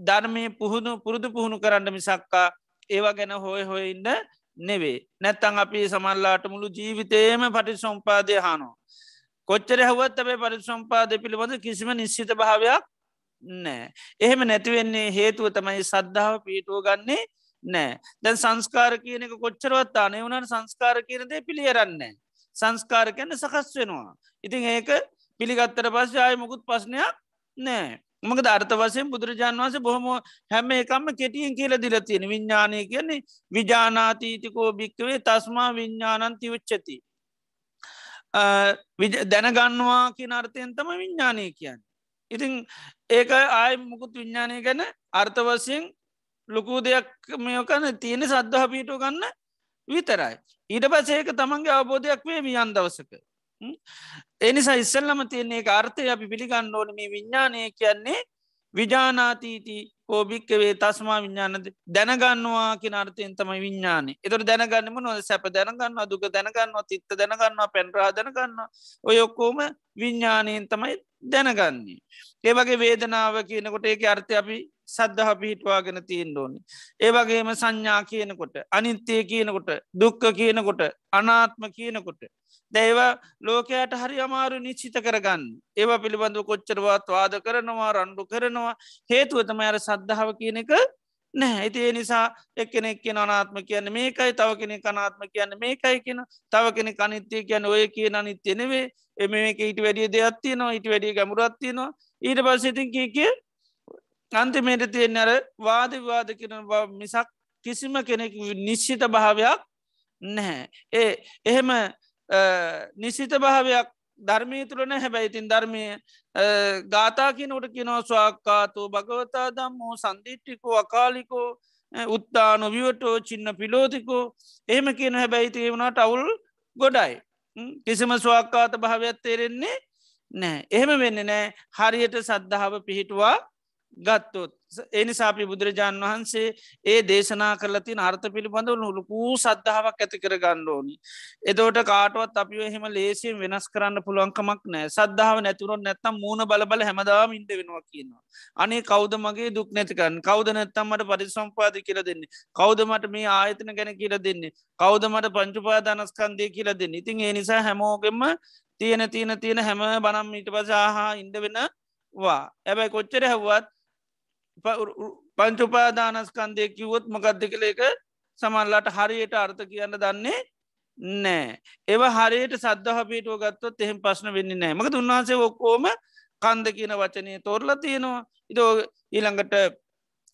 ධර්මය පුහුණු පුරුදු පුහුණු කරන්න මිසක්කා ඒවා ගැන හොය හොයඉන්න නෙවේ නැත්තං අපි සමල්ලාට මුළු ජීවිතයම පටි සම්පාදය හනෝ කොච්චර හවත් අපේ පරිසම්පාද පිළිබඳ කිසිම නිශ්චිත භාවයක් නෑ. එහෙම නැතිවෙන්නේ හේතුව තමයි සද්ධාව පීටුව ගන්නේ නෑ දැන් සංස්කාර කියන එක කොච්චරවත් අනය වුණට සංස්කාර කියනදේ පිළියරන්නේ. සංස්කාර කන්න සකස් වෙනවා. ඉතින් ඒක පිළිගත්තර පස්ස ආය මුකුත් පස්්නයක් නෑ. මක ධර්ත වසයෙන් බුදුරජාන් වන්ස බොහොම හැම එකම කෙටියෙන් කියල දිල තියෙන විඤ්ඥානය කියන්නේ විජානාතීතිකෝ භික්කවේ තස්මා විඤ්ඥානන්ති උච්චති. දැනගන්නවා කියන අර්ථයෙන් තම විඤ්ඥානය කියන්න. ඉතින් ඒක ආය මුකුත් විඤ්ඥානය ගැන අර්ථවසයෙන් ලොකූ දෙයක් මෙයකන තියෙන සද්ධහ පිටු ගන්න විතරයි. ඊට පසේක තමන්ගේ අවබෝධයක් වේ වියන් දවසක. එනිසා ඉස්සල්ලම තියන්නේ අර්ථය අපි පිළිගන්න ඕන මේ විඤ්ඥානය කියන්නේ විජානාතීති කෝභික්කවේ තස්මා විඤ්ඥානද දැනගන්නවා කිය අර්ථයෙන් තමයි විඤ්ඥානය එතට දැනගන්නම නොද සැප දැනගන්න දුක දැනගන්නවා තිත්ත දැනගන්නවා පැන්රා දැනගන්න ඔය ඔක්කෝම විඤ්ඥානයෙන් තමයි දැනගන්නේ. ඒවගේ වේදනාව කියනකොට ඒක අර්ථය අපි සද්ධහ පිහිටවාගෙන තියෙන් ඕනි. ඒවගේම සංඥා කියනකොට අනිත්‍යය කියනකොට දුක්ක කියනකොට අනාත්ම කියනකොට. දැව ලෝකයට හරි අමාරු නිශ්චිත කරගන්න ඒවා පිළිබඳව කොච්චරවත් වාද කරනවා රණ්ඩු කරනවා හේතුව තම අර සද්ධාව කියන එක නෑ ඇති ඒ නිසා එක්කෙනෙක් කියෙන අනාත්ම කියන්න මේකයි තව කෙනෙ කනාත්ම කියන්න මේකයි කියෙන තව කෙනෙ කනිත්‍යය කියන්න ඔය කියන අනිත්‍යනෙවේ එම මේක ඊට වැඩිය දෙයක්ත්තියනවා ඊට වැඩිය ගමුරත්තියනවා ඊට පස්සඉතින් කිය කිය අන්තිමේට තියෙන අර වාද විවාද කරන මිසක් කිසිම කෙනෙක් නිශ්චිත භාවයක් නැහැ. ඒ එහෙම නිසිත භාවයක් ධර්මී තුරන හැබැයිතින් ධර්මය ගාතාකි නොට කිනෝ ස්වාක්කාතු භගවතා දම්මෝ සන්දිිට්ටිකෝ අකාලිකෝ උත්තානු විවටෝ චින්න පිලෝතිකෝ. එහෙම කියන හැබැයිති වුණට අවුල් ගොඩයි. කිසිම ස්වාක්කාත භාවයක් තේරෙන්නේ නෑ එහෙම වෙන්න නෑ හරියට සද්ධාව පිහිටුවා ගත්තොත් එනිසාපි බුදුරජාණන් වහන්සේ ඒ දේශනා කරලතින් අර්ථ පිළිබඳව නුලකූ සද්ධාවක් ඇති කර ගණ්ඩෝනි. එදෝට කාටුවත් අපි එහෙම ලේසියෙන් වෙනස් කරන්න පුළුවන්කමක් නෑ සද්ධාව නැතුරොත් නැත්තම් මූුණ බලබල හැමදාම ඉන්ඩ වෙනවා කියනවා. අනේ කෞද මගේ දුක් නැතිකන්න කෞද නැත්තම්මට පරිසම්පාද කියල දෙන්නේ. කෞදමට මේ ආයතන ගැන කියල දෙන්නේ. කෞදමට පංචුපාදානස්කන්දය කියල දෙන්න ඉතින් ඒ නිසා හැමෝගෙම තියෙන තියෙන තියෙන හැම බනම් ඊට පසාහා ඉන්ඩ වෙන වා ඇබැයි කොච්චර හැවත් පංචුපාදානස්කන්දය කිවොත් මකක්ද කළ එක සමල්ලට හරියට අර්ථ කියන්න දන්නේ නෑ ඒව හරියට සද්ධහ පිටුව ගත්තොත් එහෙම ප්‍රශ්න වෙන්නේ නෑ මක උන්වහන්සේ ඔක්කෝම කන්ද කියන වචනය තෝරලා තියෙනවා. ඉදෝ ඊළඟට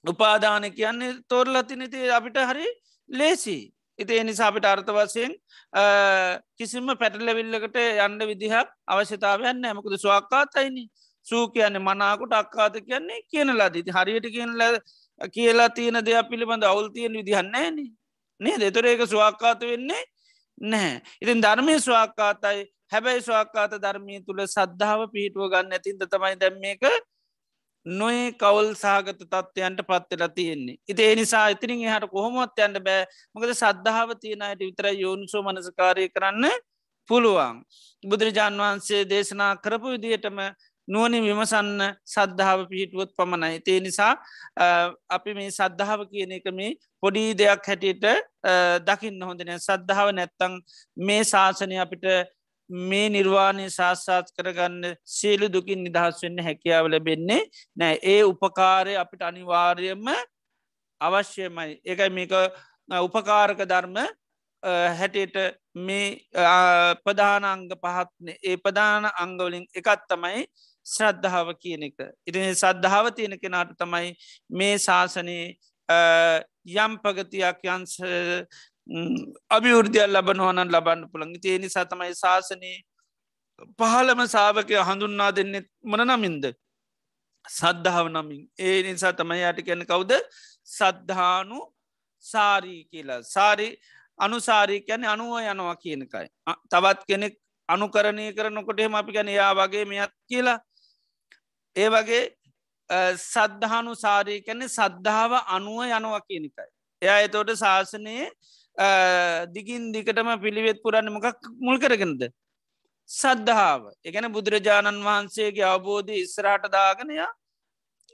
උපාදාන කියන්නේ තෝරලතිනති අපිට හරි ලේසි. ඉති එනිසා අපිට අර්ථ වසයෙන් කිසිම පැටලවිල්ලකට යන්න විදිහක් අවශ්‍යතාවයන්න ඇමකුද ස්වාක්කාතයිනි සූ කියන්නේ මනාකොට අක්කාත කියන්නේ කියනලා දීති හරියට කියනල කියලා තියෙන දෙයක් පිළිබඳ අවුල් තියෙන විදිහන්නේන නේ දෙතොර ඒක ස්වාක්කාත වෙන්නේ නැහැ. ඉතින් ධර්මය ස්වාක්කාතයි හැබැයි ස්වාක්කාත ධර්මය තුළ සද්ධාව පිහිටුව ගන්න ඇතින්ද තමයි දැම්ම එක නොේ කවල් සාගත තත්වයන්ට පත්වෙලා තියෙන්නේ. ඉති එනිසා ඉතිරින් එහට කොහොමොත් යන්ට බෑ මොකද සද්ධාව තියෙනයට විතර යෝනිසෝ මනසකාරය කරන්න පුළුවන්. බුදුරජාන් වහන්සේ දේශනා කරපු විදිහටම නුවනින් විමසන්න සද්ධාව පිහිටුවොත් පමණයි. තේ නිසා අපි මේ සද්ධාව කියන එක මේ පොඩි දෙයක් හැටියට දකින්න හොඳන සද්ධාව නැත්තං මේ ශාසනය අපිට මේ නිර්වාණය ශාස්සාත් කරගන්න සේලු දුකින් නිදහස් වෙන්න හැකියාව ලැබෙන්නේ නෑ. ඒ උපකාරය අපිට අනිවාර්යම අවශ්‍යමයි. ඒකයි මේක උපකාරක ධර්ම හැටියට මේ ප්‍රධානංග පහත්න. ඒ ප්‍රධාන අංගවලින් එකත් තමයි ශ්‍රද්ධාව කියන එක. ඉරි සද්ධාව තියෙන කෙනාට තමයි මේ ශාසනයේ යම් පගතියක් යන්ස අභිවෘද්ධියල් ලබනවනන් ලබන්න පුළන් තියනි සතමයි ශාසනයේ පහළම සාාවකය හඳුන්නා දෙන්නෙ මන නමින්ද. සද්ධාව නමින් ඒ නිසා තමයි යට කියන්න කවුද සද්ධානු සාරී කියලා සාරි අනුසාරී කියැන අනුව යනවා කියනකයි. තවත් කෙනෙක් අනුකරණය කරනකොටේ අපි ගැන යා වගේ මෙයත් කියලා ඒ වගේ සද්ධහනු සාරී කැනෙ සද්ධාව අනුව යනවා කියනිකයි. එයා එතෝට ශාසනයේ දිගින් දිකටම පිළිවෙත් පුරන්න මොකක් මුල් කරගෙනද. සද්ධාව එකන බුදුරජාණන් වහන්සේගේ අවබෝධය ඉස්රාට දාගනයා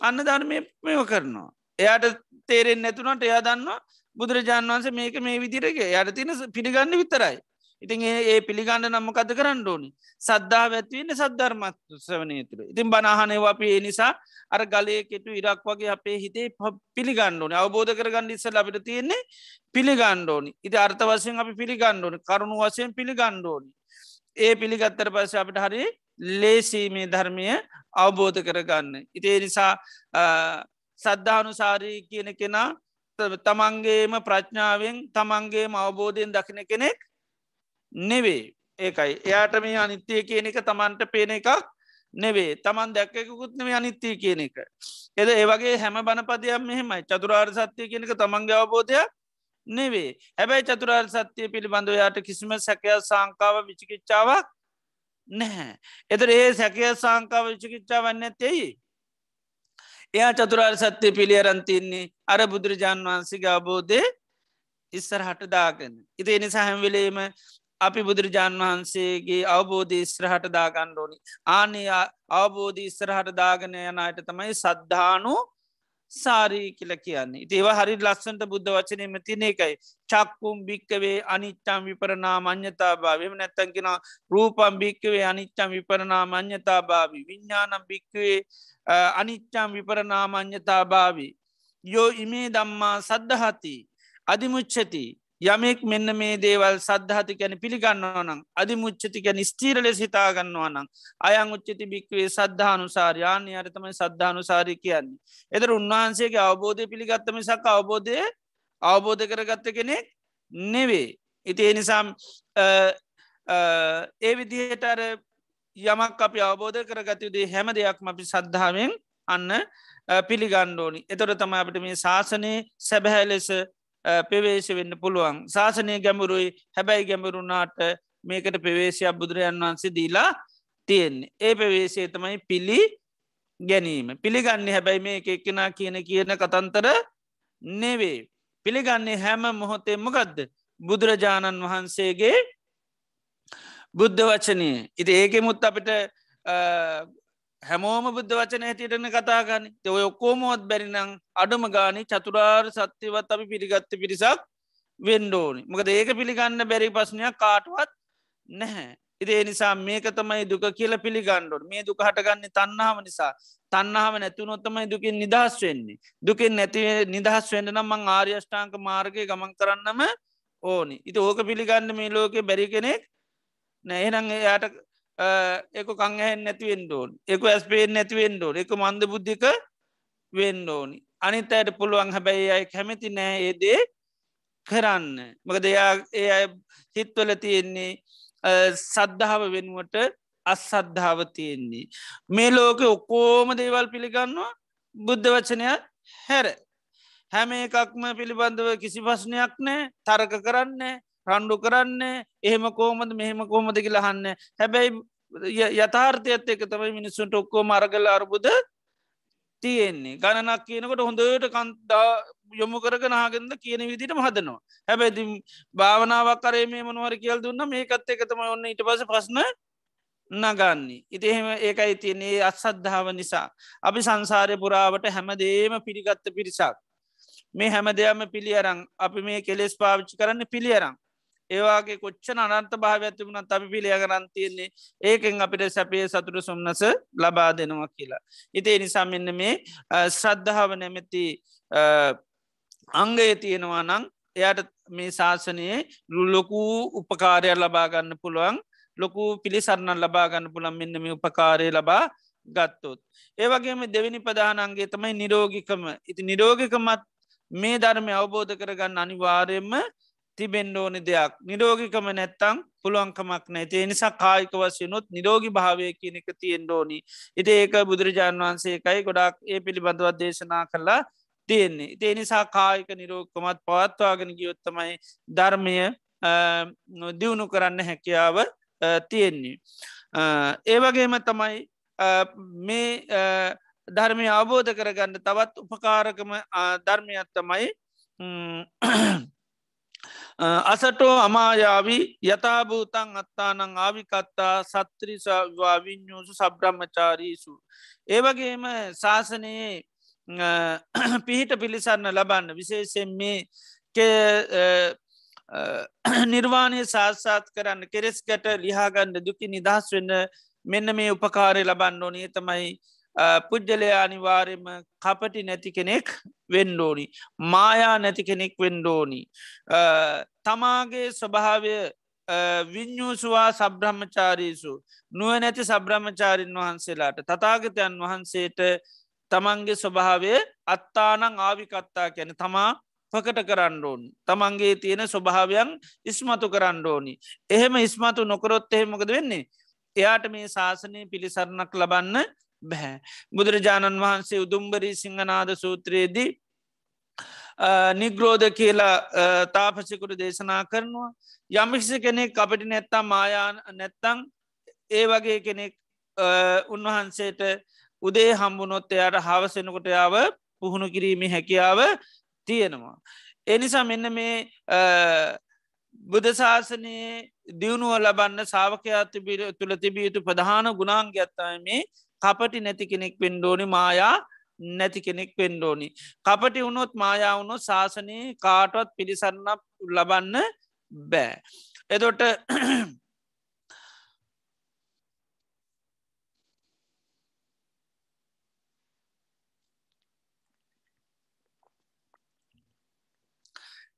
අන්න ධර්මය මෙව කරනවා. එයාට තේරෙන් නැතුනට එයා දන්නවා බුදුරජාණන් වන්සේ මේක මේ විදිරගේ යට තින පිළිගන්න විතරයි. ඉතින් ඒ පිළිගන්න නම්මකද කරන්න ඕනි? සද්ධා ඇත්වන්න සද්ධර්මත් සවනය තුළ ඉතින් බනාහනයවා අපි ඒ නිසා අර ගලය කෙටු ඉරක් වගේ අපේ හිතේ පිළිගණ්ඩෝනි අවබෝධ කරගන්න ඉස්ස ලබිට තියෙන්නේ පිළිගණ්ඩෝනි ඉති අර්ථ වසයෙන් අපි පිළිගණ්ඩෝනි කරුණු වසයෙන් පිළිගණ්ඩෝනි ඒ පිළිගත්තර පස අපිට හරි ලේසීමේ ධර්මය අවබෝධ කරගන්න. ඉතිේ නිසා සද්ධානුසාරී කියන කෙනා තමන්ගේම ප්‍රඥාවෙන් තමන්ගේම අවබෝධයෙන් දකින කෙනෙක් නෙවේ ඒකයි එයාට මේ අනිත්‍යය කියන එක තමන්ට පේන එකක් නෙවේ තමන් දැක්කකුත්නව අනිත්‍යය කියන එක. එද ඒවගේ හැම බණපදයක් මෙහෙමයි චතුරාර් සත්‍යය කියනක තමන්ගේ අවබෝධයක් නෙවේ හැබැයි චතුරාර් සත්‍යය පිළිබඳව යායට කිසිම සැකයක් සංකාව විචිකිච්චාවක් නැහැ. එතර ඒ සැකය සංකාව චිකිච්චා වන්න ඇතෙයි. එයා චතුරාර් සත්‍යය පිළියරන්තින්නේ අර බුදුරජාන් වහන්සේගේ අබෝධය ඉස්සර හට දාගන්න. ඉති එනිසා හැම්වෙලේම අපි බුදුරජාණන් වහන්සේගේ අවබෝධ ඉස්්‍රහට දාගන්න ඕනි. ආනේ අවබෝධ ඉස්්‍රහට දාගන යනයට තමයි සද්ධානු සාරී කියල කියන්නේ. ඒව හරි ලස්සන්ට බුද්ධ වචනයම තින එකයි. චක්කුම් භික්කවේ අනිච්චම් විපරනා මං්‍යතා භාවම නැත්තැන්කෙන රූපම් භික්කවේ අනිච්චම් විපරනා මං්‍යතා භාවි විඤ්ඥානම් භික්කවේ අනිච්චම් විපරනා මං්‍යතා භාවි යෝ ඉමේ දම්මා සද්ධහති අධිමුච්චති යමෙක් මෙන්න මේ දේවල් සද්ධහති ගැන පිළිගන්නවා නම් අධි මුච්චති ගැන ස්තීරල සිතාගන්නවා නම් අයං උච්චති භික්වේ සද්ධානුසාරයාන්‍ය අරතමයි සද්ධානුසාරී කියන්නේ. එතර උන්වහන්සේගේ අවබෝධය පිළිගත්තම සක් අවබෝධය අවබෝධ කරගත්ත කෙනෙක් නෙවේ. ඉති එනිසාම් ඒ විදිහට අර යමක් අපි අවබෝධ කරගතයුදේ හැම දෙයක්ම අපි සද්ධාවෙන් අන්න පිළිගණ්ඩෝනි. එතොර තම අපට මේ ශාසනයේ සැබැහැ ලෙස පෙවේශ වෙන්න පුළුවන්. ශාසනය ගැඹුරුයි. හැබැයි ගැඹුරුනාට මේකට පෙවේශයක් බුදුරජන් වහන්සේ දීලා තියෙන්නේ. ඒ පෙවේශේ තමයි පිළි ගැනීම. පිළිගන්න හැබැයි මේ එක්කෙනා කියන කියන කතන්තර නෙවේ පිළිගන්නේ හැම මොහොතේ මොකක්ද බුදුරජාණන් වහන්සේගේ බුද්ධ වචනය. ඉති ඒක මුත් අපිට හැමෝම බුද්ධ වචන හැටියටන කතාගන්න ඔය ඔක්කෝමෝත් බැරිනං අඩුම ගානි චතුරාර් සත්‍යවත් අපි පිළිගත්ත පිරිසක් වෙන්ඩෝනි මොකද ඒක පිළිගන්න බැරි පස්්නයක් කාටුවත් නැහැ. ඉදේ නිසා මේක තමයි දුක කියල පිළිගණ්ඩොට මේ දුක හටගන්නේ තන්නාව නිසා. තන්නාව නැතුනොත්තමයි දුකින් නිදහස් වෙන්නේ. දුකින් නැති නිදහස් වෙන්න නම් මං ආර්යෂ්ඨාංක මාර්ගය ගමන් කරන්නම ඕනි. ඉති ඕක පිළිගන්න මේ ලෝකෙ බැරි කෙනෙක් නැහෙනං එයාට එක කංහෙන් නැතිවෙන්ඩෝන් එක ඇස්පේෙන් නැතිවෙන්ඩෝන් එක මන්ද බුද්ධික වෙන්ඩෝනි අනිත් අයට පුළුවන් හැබැයි අයි කැමති නෑ ඒදේ කරන්න. මක දෙයා ඒ අය හිත්වල තියෙන්නේ සද්ධාව වෙනුවට අස්සද්ධාව තියෙන්නේ. මේ ලෝක ඔක්කෝම දේවල් පිළිගන්නවා බුද්ධ වචනයක් හැර. හැම එකක්ම පිළිබඳව කිසි පස්්නයක් නෑ තරක කරන්නේ රණ්ඩු කරන්න එහෙම කෝමද මෙහෙම කෝමද කියලහන්න හැබැයි යථාර්ථයත් එක තමයි මිනිස්සුන්ට ඔක්කෝ මරගල අර්බුද තියෙන්නේ. ගණනක් කියනකොට හොඳට කන්තා යොමු කරග නාගෙන්ද කියන විදිට හදනවා. හැබැති භාවනාවක් කරේ මේ මනුවර කියල් දුන්න මේකත් එකතම ඔන්න ඉට පස ප්‍රශ්න නගන්නේ. ඉති එහෙම ඒකයි තියන්නේ අත්සද්ධාව නිසා. අපි සංසාරය පුරාවට හැමදේම පිළිගත්ත පිරිසක්. මේ හැම දෙයක්ම පිළියරං අපි මේ කෙලෙස් පාවිච්චි කරන්න පිළියරං ඒවාගේ කොච්චන අනන්ත භාවඇතිබුණත් අපි පිළිය කරන්තියන්නේ ඒකෙන් අපිට සැපේ සතුර සොම්න්නස ලබා දෙනවා කියලා. ඉතිේ නිසා මෙන්න මේ ශ්‍රද්ධාව නැමැති අංගය තියෙනවා නං එයට මේ ශාසනයේ ලොකූ උපකාරය ලබාගන්න පුළුවන් ලොකු පිළිසරණන් ලබාගන්න පුළන් මෙන්න මේ උපකාරය ලබා ගත්තොත්. ඒවගේම දෙවිනි ප්‍රධානන්ගේ තමයි නිරෝගිකම ඉති නිරෝගිකමත් මේ ධර්මය අවබෝධ කරගන්න අනිවාර්යෙන්ම තිබෙන්ඩ ඕනි දෙයක්. නිරෝගිකම නැත්තං පුළුවන්කමක් නැති නිසා කායික වශයනොත් නිරෝගි භාවය කියන එක තියෙන්ඩෝනි ඉති ඒක බුදුරජාණන් වහන්සේකයි ගොඩක් ඒ පිළිබඳවත් දේශනා කරලා තියෙන්නේ. ඉතිේ නිසා කායික නිරෝගකමත් පවත්වාගෙන ගියොත්තමයි ධර්මය දියුණු කරන්න හැකියාව තියෙන්නේ. ඒවගේම තමයි මේ ධර්මය අවබෝධ කරගන්න තවත් උපකාරකම ධර්මයක් තමයි අසටෝ අමායාවි යථභූතන් අත්තානං ආවිකත්තා සත්‍රිසවා විඤ්ඥූසු සබ්‍රහ්මචාරීසු. ඒවගේම ශාසනයේ පිහිට පිළිසන්න ලබන්න විශේෂෙන් මේ නිර්වාණය සාත්සාත් කරන්න කෙරෙස් ගැට ලිහාගන්න දුකි නිදහස් වෙන්න මෙන්න මේ උපකාරය ලබන්න ඕනේ තමයි පුද්ජලය අනිවාර්යම කපටි නැති කෙනෙක් වෙන්ඩෝනි. මායා නැති කෙනෙක් වෙන්ඩෝනි. තමාගේ ස්වභාවය විඤ්ඥූසවා සබ්‍රහ්මචාරීසු නුව නැති සබ්‍රහ්මචාරීන් වහන්සේලාට තතාගතයන් වහන්සේට තමන්ගේ ස්වභාවය අත්තානං ආවිකත්තා කැන තමා පකට කරන්න ඕනි තමන්ගේ තියෙන ස්වභාවයන් ඉස්මතු කරන්න ඕනි එහෙම ඉස්මතු නොකරොත් එහෙමකද වෙන්නේ එයාට මේ ශාසනය පිළිසරණක් ලබන්න බැහැ. බුදුරජාණන් වහන්සේ උදුම්බරී සිංහනාද සූත්‍රයේදී නිග්‍රෝධ කියලා තාපසිකුරු දේශනා කරනවා. යමික්ෂ කෙනෙක් අපිට නැත්තා මායාන නැත්තං ඒ වගේ කෙනෙක් උන්වහන්සේට උදේ හම්බුනොත් එයාට හවසෙනකොට යාව පුහුණු කිරීමේ හැකියාව තියෙනවා. එනිසා මෙන්න මේ බුදශාසනයේ දියුණුව ලබන්න සාාවකයා තුළ තිබිය යුතු ප්‍රධාන ගුණාන්ගත්තයි මේ කපටි නැති කෙනෙක් පෙන්ඩෝනි මායා නැති කෙනෙක් පෙන්ඩෝනි. කපටි වුණොත් මායා වුණොත් ශාසනයේ කාටවත් පිළිසරන්න ලබන්න බෑ. එදොට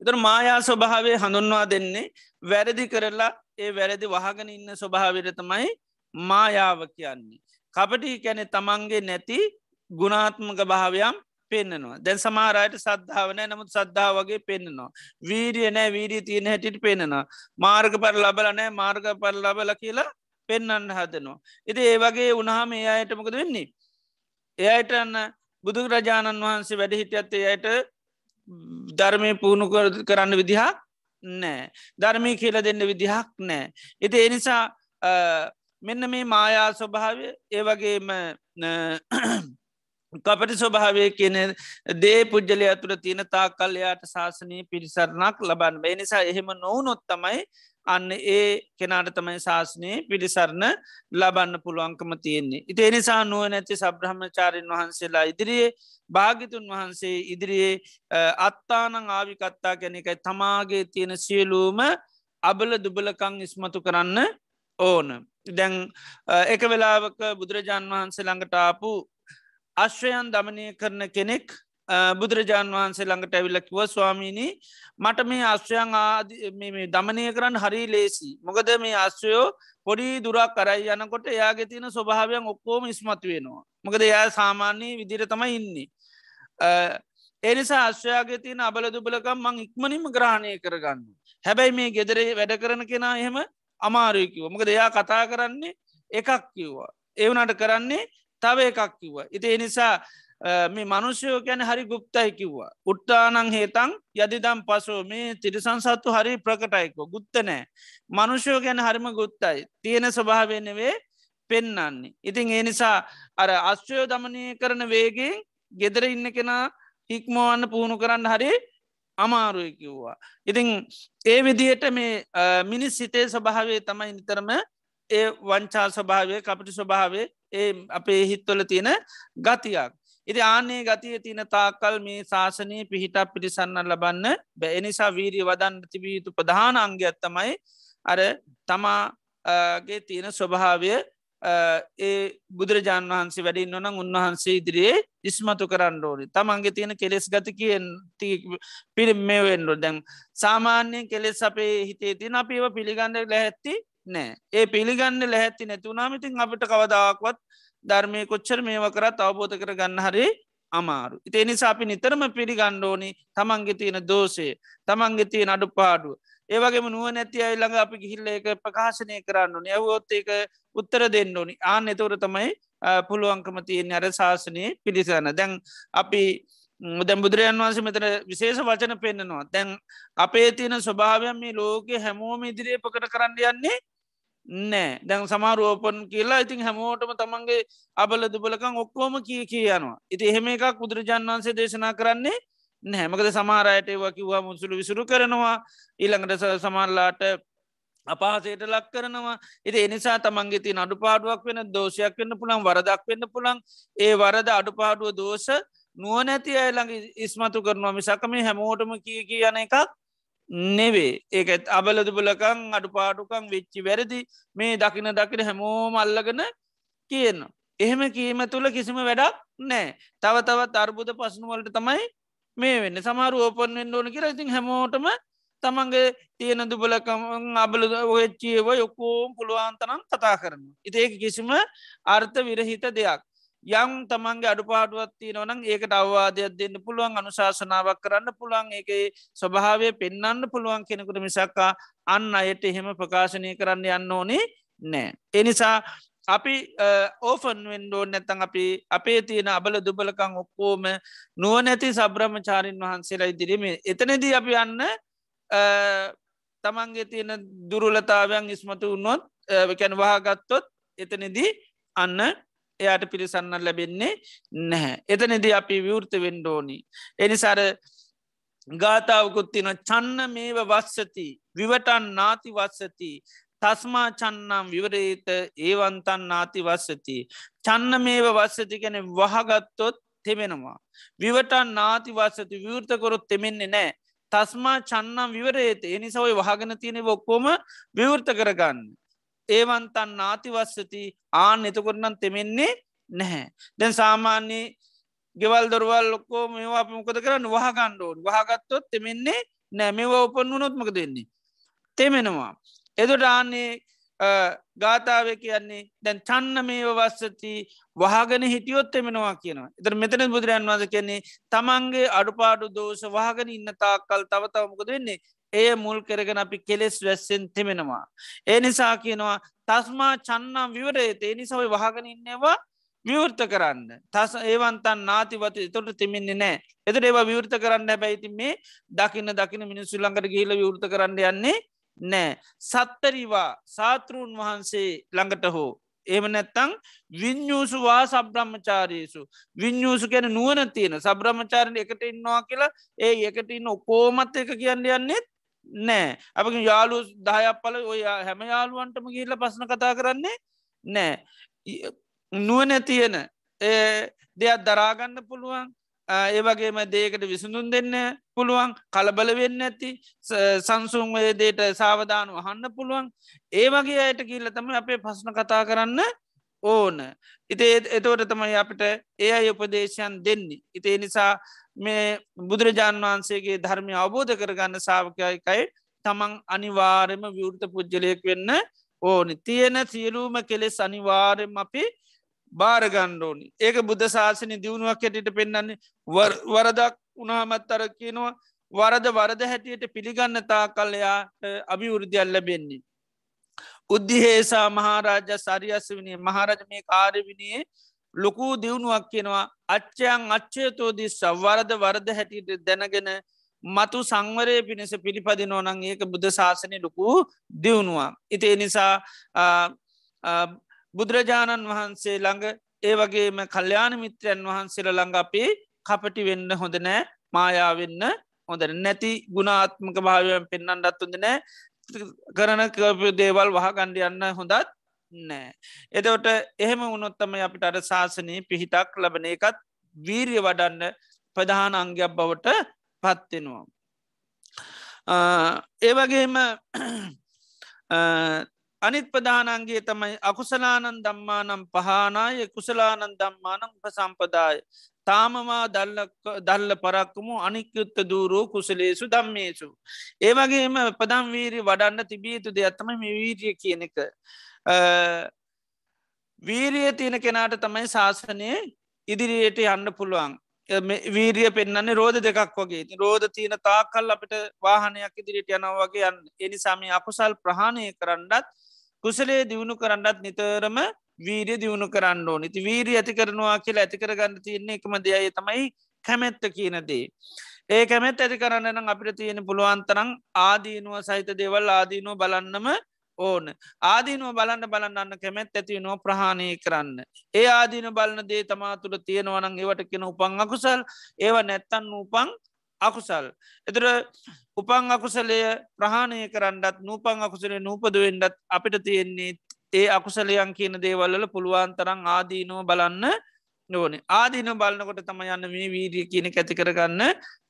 එතර මායා ස්වභාවය හඳුන්වා දෙන්නේ වැරදි කරලා ඒ වැරදි වහගෙන ඉන්න ස්වභාවිර තමයි මායාව කියන්නේ. කපටි කැනෙ තමන්ගේ නැති ගුණාත්මක භාවයම් පෙන්න්නනවා දැන් සමාරයට සද්ධාවන නමුත් සද්ධා වගේ පෙන්න්නනවා. වීඩිය නෑ වීඩී තියෙන හැටිට පෙන්න්නනවා. මාර්ග පර ලබලනෑ මාර්ග පර ලබල කියලා පෙන්න්න හදනවා. ඉති ඒ වගේ උනහම ඒ අයටමකද වෙන්නේ. එයට අන්න බුදුරජාණන් වහන්සේ වැඩ හිටියත්තේ අයට ධර්මය පුහුණු කරන්න විදිහක් නෑ ධර්මය කියල දෙන්න විදිහක් නෑ. එති එනිසා මෙන්න මේ මායා ස්වභාවය ඒවගේම කපටි ස්වභාවය කියන දේ පුද්ජලය ඇතුළ තියෙන තා කල්ලයාට ශාසනය පිරිසරණක් ලබන් බේ නිසා එහෙම නොවනොත් තමයි අන්න ඒ කෙනාට තමයි ශාසනය පිළිසරණ ලබන්න පුළුවන්කම තියෙන්නේ. ඉති එනිසා නුව නැති සබ්‍රහ්මචාරයෙන් වහන්සේලා ඉදිරියේ භාගිතුන් වහන්සේ ඉදිරියේ අත්තානං ආවිකත්තා ගැනකයි තමාගේ තියෙන සියලූම අබල දුබලකං ඉස්මතු කරන්න ඕන. දැන් එක වෙලාවක බුදුරජාන් වහන්සේ ළඟටාපු අශ්වයන් දමනය කරන කෙනෙක් බුදුරජාණන් වහන්සේ ළඟට ඇවිල්ලකිව ස්වාමීණී මට මේ අශ්වයන් දමනය කරන්න හරි ලේසි. මොකද මේ අශ්වයෝ පොඩි දුරක් කරයි යනකොට එයාගේ තියෙන ස්වභාවයන් ඔක්කෝම ඉස්මතු වෙනවා. මොකද එයා සාමාන්‍යී විදිර තමයි ඉන්නේ. එනිසා අශ්වයාගේ තියෙන අබල දුබලකම් මං ඉක්මනින්ම ග්‍රහණය කරගන්න. හැබැයි මේ ගෙදරේ වැඩ කරන කෙනා එහෙම අමාරයකිව මොකද එයා කතා කරන්නේ එකක් කිව්වා. ඒවනට කරන්නේ තව එකක් කිව්ව. ඉති එනිසා මේ මනුෂයෝ ගැන හරි ගුප්තයි කිව්වා. උට්ටානං හේතන් යදිදම් පසෝ මේ තිරිසන් සත්තු හරි ප්‍රකටයිකෝ ගුත්ත නෑ. මනුෂයෝ ගැන හරිම ගුත්තයි. තියෙන ස්වභාවෙනවේ පෙන්නන්නේ. ඉතින් ඒ නිසා අර අශ්වයෝ දමනය කරන වේගෙන් ගෙදර ඉන්න කෙනා හික්මෝවන්න පුහුණු කරන්න හරි අමාරුය කිව්වා. ඉතිං ඒ විදියට මේ මිනිස් සිතේ ස්වභාවේ තමයි නිතරම ඒ වංචා ස්වභාවය කපටි ස්වභාවේ ඒ අපේ හිත්වල තියෙන ගතියක්. ඉති ආනේ ගතිය තියන තාකල් මේ ශාසනය පිහිටක් පිටිසන්න ලබන්න බැනිසා වීරී වදන් තිබීතු ප්‍රධාන අංගයත්තමයි අර තමාගේ තියෙන ස්වභාවය ඒ බුදුරජාණන් වහන්සේ වැඩින් නොනම් උන්වහන්සේ ඉදිරියේ ඉස්මතු කරන්න ඕනි තමන්ගේ තියෙන කෙලෙස් ගති කියෙන් පිරිම් මේ වෙන්ඩ දැන් සාමාන්‍යයෙන් කෙලෙස් අපේ හිතේ තින අපිව පිළිගන්න ලැහැත්ති නෑ ඒ පිළිගන්න ලැහැත්ති නැතුනාමිතින් අපිට කවදාක්වත් ධර්මය කොච්චර මේව කරත් අවබෝධ කර ගන්න හරි අමාරු. ඉතිේ නිසා අපි නිතරම පිළිගණ්ඩෝනි තමන්ගේ තියෙන දෝෂය තමන්ගේ තියෙන අඩු පාඩුව. ඒවගේම නුව නැති අයි ළඟ අපි ගිහිල්ල එක ප්‍රකාශනය කරන්න නැවොත් ඒක උත්තර දෙන්න ඕනි. ආන එතවර තමයි පුළුවන්කම තියෙන් අර ශාසනය පිළිසන්න දැන් අපි දැම් බුදුරජන් වන්ස මෙතන විශේෂ වචන පෙන්න්නනවා දැන් අපේ තියෙන ස්වභාවයන් මේ ලෝක හැමෝම ඉදිරිිය පකට කරන්න යන්නේ නෑ. දැන් සමාරෝපන් කියලා ඉතින් හැමෝටම තමන්ගේ අබල දුබලකං ඔක්කෝම කිය කියනවා ඉති එහෙම එකක් බුදුරජාන් වන්සේ දේශනා කරන්නේ නැහැමකද සමාරයට ඒවා කිව්වා මුසුළු විසුරු කරනවා. ඊළඟට සමල්ලාට අපහසයට ලක් කරනවා. ඉති එනිසා තමන්ගේ ති අඩුපාඩුවක් වෙන දෝෂයක් වෙන්න පුළන් වරදක් වෙන්න පුළන් ඒ වරද අඩුපාඩුව දෝෂ නුවනැති අයළඟ ඉස්මතු කරනවා මිසකම හැමෝටම කිය කියන එකක් නෙවේ ඒකත් අබලද බලකං අඩුපාඩුකං වෙච්චි වැරදි මේ දකින දකින හැමෝම අල්ලගෙන කියන්න. එහෙම කීම තුළ කිසිම වැඩක් නෑ තව තවත් අර්බුද පසනුවලට තමයි මේ වෙන්න. සමරු ඕපන් වෙන්න ඕන කියලා ඉතින් හැමෝටම තමන්ගේ තියෙන දුබලකම අබල ඔච්චියව යොකෝම් පුළුවන්තනම් කතා කරන. ඉති ඒක කිසිම අර්ථ විරහිත දෙයක්. යම් තමන්ගේ අඩුපාඩුවත්ති නොනම් ඒකට අවවාදයක් දෙන්න පුළුවන් අනුශාසනාවක් කරන්න පුළුවන් ඒක ස්වභාවය පෙන්න්න පුළුවන් කෙනෙකුට මිසක්කා අන්න අයට එහෙම ප්‍රකාශනය කරන්න යන්න ඕනේ නෑ. එනිසා අපි ඕෆන් වෙන්ඩෝ නැතන් අපි අපේ තියෙන අබල දුබලකං ඔක්කෝම නුවනැති සබ්‍රහ්මචාරීන් වහන්සේලා ඉදිරීම එතනදී අපි යන්න තමන්ගේ තියෙන දුරුලතාවයන් ඉස්මතු වන්නොත් කැන වහගත්තොත් එතනදී අන්න එයාට පිරිසන්න ලැබෙන්නේ නැහැ. එතනදී අපි විවෘත වෙන්ඩෝනි. එනිසාර ගාථාවකුත්තින චන්න මේව වස්සති විවටන් නාති වස්සති තස්මා චන්නම් විවරේත ඒවන්තන් නාති වස්සති. චන්න මේව වස්සති ගැන වහගත්තොත් තෙමෙනවා. විවටන් නාති වස්සති විවෘතකොරොත් තෙමෙන්නේ නෑ. තස්මා චන්නම් විවරේත එනිසවයි වහගෙන තියෙන ඔක්කෝම විවෘත කරගන්න. ඒවන්තන් නාතිවස්සති ආන එතකොරනම් තෙමෙන්නේ නැහැ. දැන් සාමාන්‍යයේ ගෙවල් දොරවල් ලොක්කෝ මේවා මොකද කරන්න වහගණ්ඩෝන් වහගත්තොත් තෙමෙන්නේ නෑ මෙව ඔපන් වුනොත්මක දෙන්නේ. තෙමෙනවා. එදොට ආන්නේ ගාථාව කියන්නේ දැන් චන්න මේව වස්සති වහගෙන හිටියොත් එමෙනවා කියනවා. එතර මෙතන බුදුරන් වද කියන්නේ තමන්ගේ අඩුපාඩු දෝෂ වහගෙන ඉන්න තාක්කල් තවතවමකද වෙන්නේ? එය මුල් කරගෙන අපි කෙලෙස් වැස්සෙන් තෙමෙනවා. ඒ නිසා කියනවා තස්මා චන්නම් විවරේ ඒ නිසවයි වහගෙන ඉන්නවා විවෘත කරන්න. තස ඒවන්තන් නාතිවත තොට තිමින්නේ නෑ එතට ඒවා විවෘත කරන්න බැයිති මේ දකින්න දකින මිනිස්සු ළඟට ගීල විවෘත කරන්න යන්නේ නෑ. සත්තරිවා සාතෘූන් වහන්සේ ළඟට හෝ. ඒම නැත්තං විඤ්ඥූසුවා සබ්‍රහ්මචාරයසු විඤ්ඥූසු ගැන නුවන තියෙන. සබ්‍රහ්මචාරණ එකට ඉන්නවා කියලා ඒ එකට ඉන්න ඔකෝමත් එක කියන්න යන්නෙත් නෑ. අප යාලු දහයක් පල ඔය හැම යාලුවන්ටම ගිල්ල පසන කතා කරන්නේ නෑ. නුවන තියෙන. දෙයක් දරාගන්න පුළුවන්. ඒවගේම දේකට විසඳුන් දෙන්න පුළුවන් කලබල වෙන්න ඇති සංසුන් දේට සාවධානු අහන්න පුළුවන්. ඒ වගේ අයට කියල්ල තම අපේ පස්න කතා කරන්න ඕන. ඉතේ එතවට තමයි අපිට ඒ අය උපදේශයන් දෙන්නේ. ඉතේ නිසා මේ බුදුරජාණන් වහන්සේගේ ධර්මය අවබෝධ කරගන්න සාාවකයකයි තමන් අනිවාරෙම විවෘත පුද්ජලයෙක් වෙන්න ඕනි. තියෙන සියලූම කෙලෙස් අනිවාරෙන් අපි භාරගණ්ඩෝනි ඒක බුද්ධ ශාසනය දියුණුවක් හැටියට පෙන්න්නන්නේ වරදක් උනාමත් අර කියනවා වරද වරද හැටියට පිළිගන්න තා කල්ලයාට අභිවෘද්ධියල් ලැබෙන්නේ. උද්ධිහේසා මහාරාජ සරියස්ස වනේ මහරජ මේ කාරවිනියේ ලොකූ දියුණුවක් කියෙනවා අච්චයන් අච්චයතෝදී සවරද වරද හැටියට දැනගෙන මතු සංවරය පිණිස පිළිපදි නෝනං ඒක බුද්ධ ශාසනය ලොකු දියුණුවක්. ඉති එනිසා බුදුරජාණන් වහන්සේ ළඟ ඒ වගේම කල්්‍යාන මිත්‍රයන් වහන්සේල ළඟ අපි කපටි වෙන්න හොඳ නෑ මායාවෙන්න හොඳ නැති ගුණාත්මක භාවයන් පෙන්න්නන්නත් හොඳ නෑ කරන කපය දේවල් වහ ගණ්ඩ යන්න හොඳත් නෑ. එතවට එහෙම උනොත්තම අපිට අර ශාසනයේ පිහිටක් ලබන එකත් වීරිය වඩන්න ප්‍රධාන අංගයක් බවට පත්වෙනවා. ඒවගේම අනිත් ප්‍රධානන්ගේ තමයි අකුසලානන් දම්මානම් පහනාය කුසලානන් දම්මානම් උපසම්පදාය. තාමමා දල්ල පරක්කමු අනික්යුත්ත දූරෝ කුසලේසු දම්මේසු. ඒවගේම පදම් වීරි වඩන්න තිබියයුතු දෙයක්ත්තම මේ වීරිය කියන එක. වීරිය තියෙන කෙනාට තමයි ශාසනය ඉදිරියට යන්න පුළුවන්. වීරිය පෙන්න්නන්නේ රෝධ දෙකක් වගේ රෝධ තියන තාකල් අපිට වාහනයක් ඉදිරිට යනව වගේ යන්න එනිසාමි අකුසල් ප්‍රහණය කරන්නත් කුසලේ දියුණු කරන්නත් නිතරම වීරිය දියුණු කරන්න ඕ නිති වීරී ඇති කරනවා කියලා ඇති කරගන්න තියන්නේ එකම දෙයයි තමයි කැමැත්ත කියනදේ. ඒ කැමැත් ඇති කරන්න නම් අපිට තියෙන පුළුවන්තරං ආදීනුව සහිත දෙවල් ආදීනුව බලන්නම ඕන ආදීනුව බලන්න බලන්න කැමැත් ඇති නෝ ප්‍රහාණය කරන්න. ඒ ආදීන බලන දේ තමා තුළ තියෙනවනං ඒවට කෙන උපන් අකුසල් ඒව නැත්තන් උපන් අකුසල්. එතර උපන් අකුසලය ප්‍රහාණය කරන්නත් නූපන් අකුසලේ නූපදුවෙන්ඩත් අපිට තියෙන්නේ ඒ අකුසලයන් කියන දේවල්ල පුළුවන් තරං ආදීනුව බලන්න නොවනේ ආදීන බලන්නකොට තම යන්න මේ වීරිය කියන ඇති කරගන්න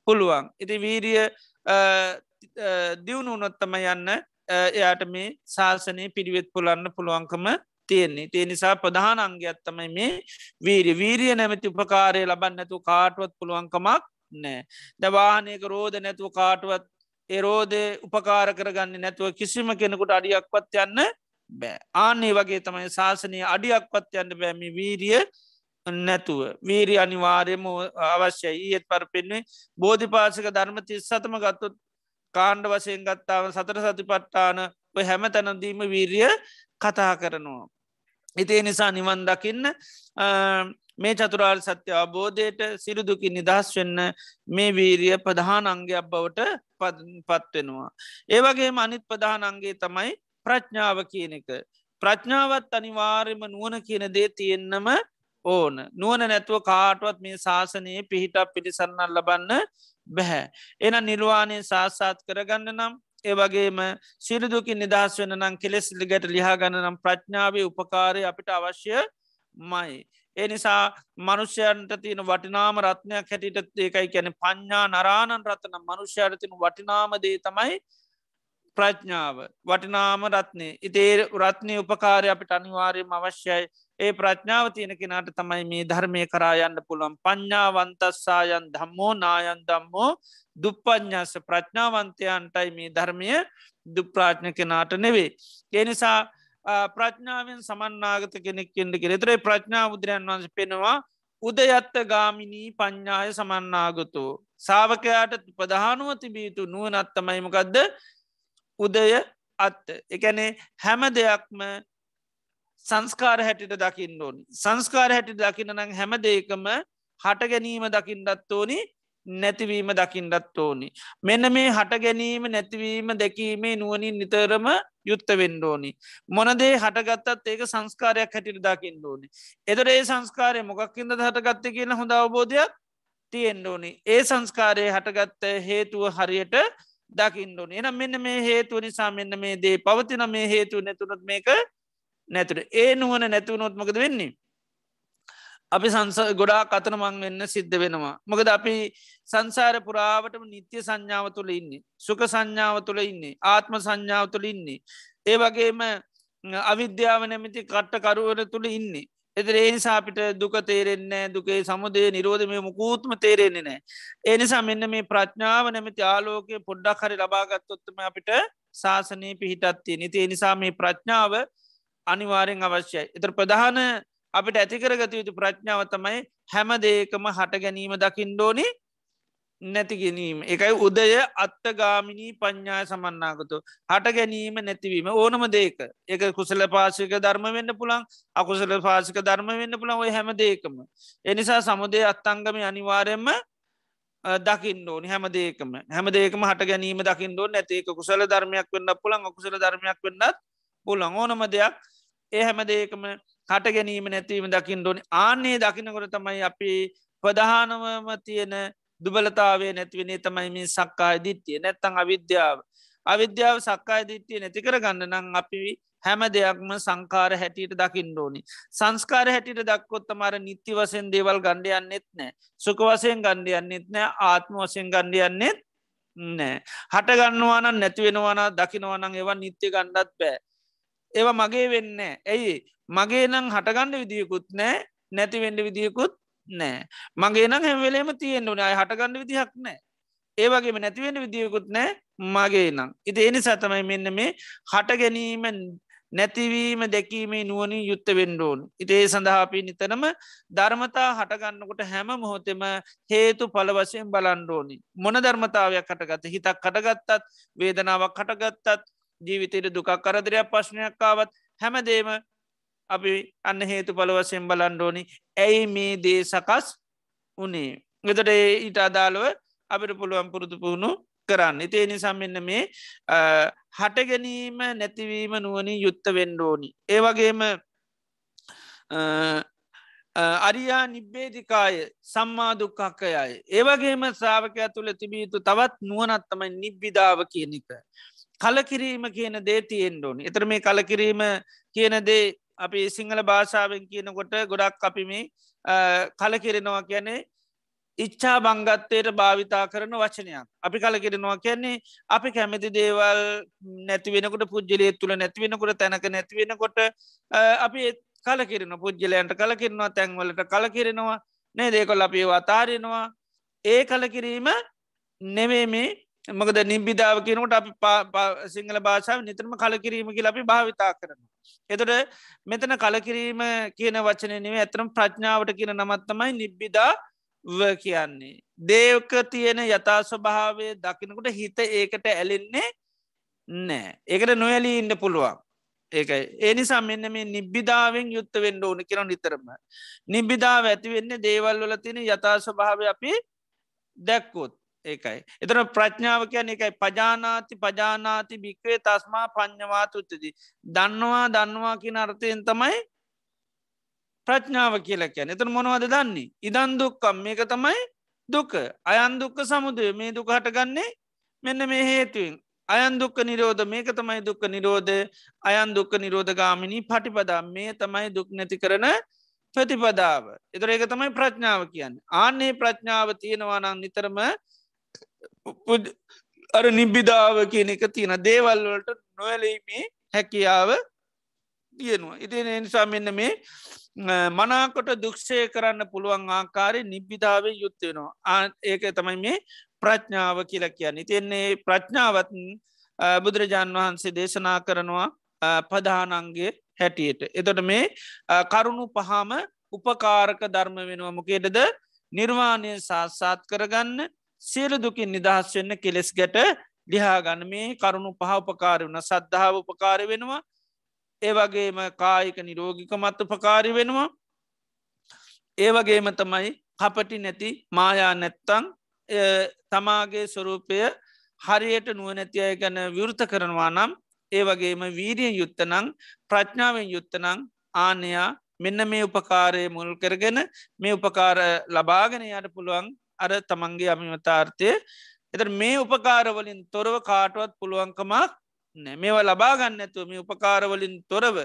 පුළුවන්. ඉති වීරිය දියුණු උනොත්තම යන්න එයාට මේ ශාසනය පිළිවෙත් පුලන්න පුළුවන්කම තියෙන්නේ ඒ නිසා ප්‍රධාන අංගයක්ත්තමයි මේ වීරි වීරිය නැමති උපකාරය ලබන්නඇතු කාටුවත් පුළුවන්කමක් නෑ දවානයක රෝධ නැතුව කාටුවත් එරෝධය උපකාර කරගන්න නැතුව කිසිම කෙනෙකුට අඩියක්වත් යන්න බෑ. ආනේ වගේ තමයි ශාසනය අඩියක්වත් යන්න බෑමි වීරිය නැතුව. වීරි අනිවාර්යම අවශ්‍යයි. ඒත් පර පෙන්න්නේ බෝධිපාසක ධර්මති සතම ගත්තුත් කාණ්ඩ වසයෙන් ගත්තාව සතර සති පට්ටාන ඔය හැම තැනදීම වීරිය කතා කරනවා. ඉතිේ නිසා නිවන් දකින්න මේ චතුරාර් සත්‍ය අබෝධයට සිරුදුකි නිදහස් වෙන්න මේ වීරිය ප්‍රධාන අංගයක් බවට පත්වෙනවා. ඒවගේ අනිත් ප්‍රධාන අංගේ තමයි ප්‍රඥාව කියන එක. ප්‍රඥාවත් අනිවාර්යම නුවන කියන දේ තියෙන්නම ඕන නුවන නැතුව කාටුවත් මේ ශාසනයේ පිහිටක් පිටිසරන්නල් ලබන්න බැහැ. එන නිර්වාණය සාස්සාත් කරගන්න නම් ඒවගේම සිරිදුකින් නිදහස් වෙන නම් කෙලෙස් ලිගට ලිහාගන්න නම් ප්‍රඥාවේ උපකාරය අපිට අවශ්‍ය මයි. ඒ නිසා මනුෂ්‍යයන්ට තියෙන වටිනාම රත්නයක් හැටිට ඒකයි කැන පඤ්ඥා නරාණන් රත්න. මනුෂ්‍යයරතින වටිනාමදේ තමයි ප්‍රඥාව. වටිනාම රත්නය ඉතේ රත්නය උපකාරය අපිට අනිවාරයම අවශ්‍යයි. ඒ ප්‍රඥාව තියෙන කෙනාට තමයි මේ ධර්මය කරායන්න පුළුවන්. ප්ඥාවන්තස්සායන් ධම්මෝ නායන් දම්මෝ දුප්පඥාස ප්‍රඥාවන්තයන්ටයි මේ ධර්මය දුප්‍රාඥ කෙනාට නෙවේ. එනිසා ප්‍රඥාවෙන් සමන්නාගත කෙනෙක් කෙන්ට කෙරෙතරේ ප්‍රඥා බුදුරයන් වන්ස පෙනවා උදයත්ත ගාමිනී පඤ්ඥාය සමන්නාගතු. සාාවකයාට ප්‍රධානුව තිබීතු නුවනත්තමයිමකක්ද උදය අත්ත. එකනේ හැම දෙයක්ම සංස්කාර හැටිට දකින්න ඕනි. සංස්කාර හැටි දකින්න නං හැම දෙකම හට ගැනීම දකිින්ඩත් ඕනි. නැතිවීම දකිින්ඩත් ඕනි. මෙන්න මේ හට ගැනීම නැතිවීම දැකීමේ නුවනින් නිතරම යුත්ත වෙන්ඩෝනි මොනදේ හටගත්තත් ඒක සංස්කාරයක් හැටිට දකිින් ඕනි. එදර ඒ සංස්කාරය මොකක්කින්ද හටගත්ත කියන හොඳ අවබෝධයක් තියෙන්ඩෝනි ඒ සංස්කාරය හටගත්ත හේතුව හරියට දකිින්ඩෝන එනම් මෙන්න මේ හේතුව නිසා මෙන්න මේ දේ පවතින මේ හේතුව නැතුනොත් මේක නැතුර ඒ නුවන නැතිවනොත්මකද වෙන්නේ? අපි සංස ගොඩා කතන මං වෙන්න සිද්ධ වෙනවා. මොකද අපි සංසාර පුරාවටම නිත්‍ය සංඥාව තුළ ඉන්නේ. සුක සංඥාව තුළ ඉන්නේ. ආත්ම සංඥාව තුළ ඉන්නේ. ඒ වගේම අවිද්‍යාව නැමති කට්ටකරුවර තුළ ඉන්නේ. එතර ඒනිසා අපිට දුක තේරෙන්නේ දුකේ සමුදේ නිරෝධ මේ මුකූත්ම තේරෙන්නේ නෑ. ඒනිසා මෙන්න මේ ප්‍රඥාව නැමති ආලෝකය පොඩ්ඩක් හරි ලබාගත්තොත්තම අපිට ශාසනය පිහිටත්තිය නිති එනිසා මේ ප්‍රඥාව අනිවාරෙන් අවශ්‍යයි. එතර ප්‍රධාන අපිට ඇතිකරගත යුතු ප්‍රඥාව තමයි හැම දේකම හට ගැනීම දකිින්ඩෝනි නැති ගැනීම. එකයි උදය අත්තගාමිනී පඤ්ඥාය සමන්නාගතු. හට ගැනීම නැතිවීම ඕනම දේක එක කුසල පාසික ධර්ම වෙන්න පුළන් අකුසල පාසික ධර්ම වෙන්න පුළන් ඔය හැම දේකම එනිසා සමුදේ අත්තංගම අනිවාරයෙන්ම දකින්න ඕනි හැම දේකම හැම දේකම හට ගැනීම දකිින්ඩෝ නැතික කුසල ධර්මයක් වන්න පුළන් අකුසල ධර්මයක් වන්නත් පුළන් ඕනම දෙයක්. ඒ හැම දේකම හට ගැනීම නැතිවීම දකිින් ඩොනි ආන්නේ දකිනකොට තමයි අපි ප්‍රධානවම තියෙන දුබලතාවේ නැතිවනේ තමයි මේ සක්කාය දිට්ටිය නැත්තං අවිද්‍යාව. අවිද්‍යාව සක්කාය දිට්ටිය නැතිකර ගන්න නං අපි හැම දෙයක්ම සංකාර හැටියට දකිින් ඩෝනි සංස්කාර හැටියට දක්කොත් මර නිත්‍ය වසෙන් දේවල් ගණ්ඩයන්නෙත් නෑ. සුක වසයෙන් ගණ්ඩයන්නෙත් නෑ. ආත්ම වසයෙන් ගණ්ඩයන්නෙත් නෑ. හට ගන්නවාන නැතිවෙනවාන දකිනවනං ඒවා නිත්‍ය ගණ්ඩත් බෑ. ඒවා මගේ වෙන්න ඇයි? මගේ නං හටගණ්ඩ විදිියකුත් නෑ නැතිවෙන්ඩ විදිියකුත් නෑ. මගේ නම් හැවෙලේම තියෙන්න්න නය හටගණඩ විදිහක් නෑ. ඒවගේම නැතිවෙන්ඩ විදිියකුත් නෑ මගේ නම්. ඉති එනි සතමයි මෙන්න මේ හට ගැනීම නැතිවීම දැකීමේ නුවනින් යුත්ත වෙන්ඩෝන් ඉතේ සඳහාපී නිතරම ධර්මතා හටගන්නකොට හැම මොහොතෙම හේතු පල වශයෙන් බලන්ඩෝනි මොන ධර්මතාවයක් කටගත හිතක් කටගත්තත් වේදනාවක් කටගත්තත් ජීවිතයට දුකක් කරදරයක් ප්‍රශ්නයක්කාවත් හැමදේම අපි අන්න හේතු පලවසයෙන් බලන්ඩෝනි ඇයි මේ දේ සකස් උනේ එතට ඊට අදාළුව අපිට පුළුවන් පුරුදු පුහුණු කරන්න. ඉතිේ නිසම් මෙන්න මේ හට ගැනීම නැතිවීම නුවනින් යුත්ත වෙන්ඩෝනි ඒවගේම අරියා නිබ්බේධිකාය සම්මා දුක්කක්කයයි ඒවගේම ශ්‍රාවකය තුළ තිබීතු තවත් නුවනත්තමයි නිබ්බිධාව කියනික කලකිරීම කියන දේ තියෙන්ඩෝනි එතර මේ කලකිරීම කියන දේ අපි සිංහල භාෂාවෙන් කියනකොට ගොඩක් අපි මේ කලකිරෙනවා කියන්නේ ඉච්චා බංගත්තයට භාවිතා කරන වචනයක්. අපි කලකිරෙනවා කියන්නේ අපි කැමති දේවල් නැතිවෙනකොට පුද්ජලය තුළ නැතිවෙනකොට තැනක නැතිවෙනකොට අපි කලකිරෙන පුද්ජලයන්ට කලකිරෙනවා තැන්වලට කලකිරෙනවා. නේ දේකොල් අපි අතාරෙනවා. ඒ කලකිරීම නෙවේ මේ මකද නිබිධාව කියනකට අපි සිංහල භාෂාව නිතරම කලකිරීමකි අපි භාවිතා කරන. එතට මෙතන කලකිරීම කියන වචනය නෙවේ ඇතරම් ප්‍රඥාවට කියන නමත්තමයි නිබ්බිදා ව කියන්නේ. දේවක තියෙන යථා ස්වභාවය දකිනකොට හිත ඒකට ඇලෙන්නේ නෑ ඒකට නොයලී ඉන්න පුළුවන්. ඒකයි ඒනිසා මෙන්න මේ නිබ්බිධාවෙන් යුත්ත වෙන්ඩ ඕන කියෙන නිතරම. නිබ්බිධාව ඇතිවෙන්නේ දේවල් වල තියෙන යථා ස්වභාව අපි දැක්කොත් ඒකයි. එතන ප්‍රඥාව කියන එකයි පජානාති පජානාති භික්වේ තස්මා පඥ්ඥවාත උත්තදී. දන්නවා දන්නවා කියන අර්ථයෙන් තමයි ප්‍රඥාව කියලා කියන එතන මොනවද දන්නේ. ඉදන් දුක්කම් මේක තමයි දුක අයන්දුක්ක සමුදය මේ දුක හටගන්නේ මෙන්න මේ හේතුවෙන් අයන් දුක්ක නිරෝධ මේක තමයි දුක්ක නිරෝධ අයන් දුක්ක නිරෝධ ගාමිණී පටිපදා මේ තමයි දුක් නැති කරන ප්‍රතිපදාව. එතර ඒක තමයි ප්‍රඥාව කියන්න. ආන්නේ ප්‍රඥාව තියෙනවානං නිතරම අර නිබ්බිධාව කියන එක තියෙන දේවල්වලට නොවලීමේ හැකියාව තියෙනවා. ඉතින් නිසා මෙන්න මේ මනාකොට දුක්ෂය කරන්න පුළුවන් ආකාරය නිබ්බිධාවේ යුත්තයෙනවා. ඒක තමයි මේ ප්‍රඥාව කියලා කියන්න. ඉතින්නේ ප්‍රඥාවත් බුදුරජාණන් වහන්සේ දේශනා කරනවා පදානන්ගේ හැටියට. එතොට මේ කරුණු පහම උපකාරක ධර්ම වෙනවා මොකේටද නිර්වාණය සාත්සාත් කරගන්න සියලු දුකින් නිදහස් වෙන්න කෙලෙස් ගැට ලිහාගන්න මේ කරුණු පහඋපකාර වන සද්ධාව උපකාර වෙනවා. ඒවගේම කායික නිරෝගික මත් උපකාරි වෙනවා. ඒවගේම තමයි කපටි නැති මායා නැත්තං තමාගේ ස්වරූපය හරියට නුවනැති අය ගැන විවෘත කරනවා නම් ඒවගේම වීරියෙන් යුත්තනං ප්‍රඥාවෙන් යුත්තනං ආනයා මෙන්න මේ උපකාරය මුල් කරගෙන මේ උපකාර ලබාගෙන යට පුළුවන් අර තමන්ගේ අමිමතාර්ථය. එත මේ උපකාරවලින් තොරව කාටුවත් පුළුවන්කමක් නෑ මේවා ලබාගන්න ඇතුව මේ උපකාරවලින් තොරව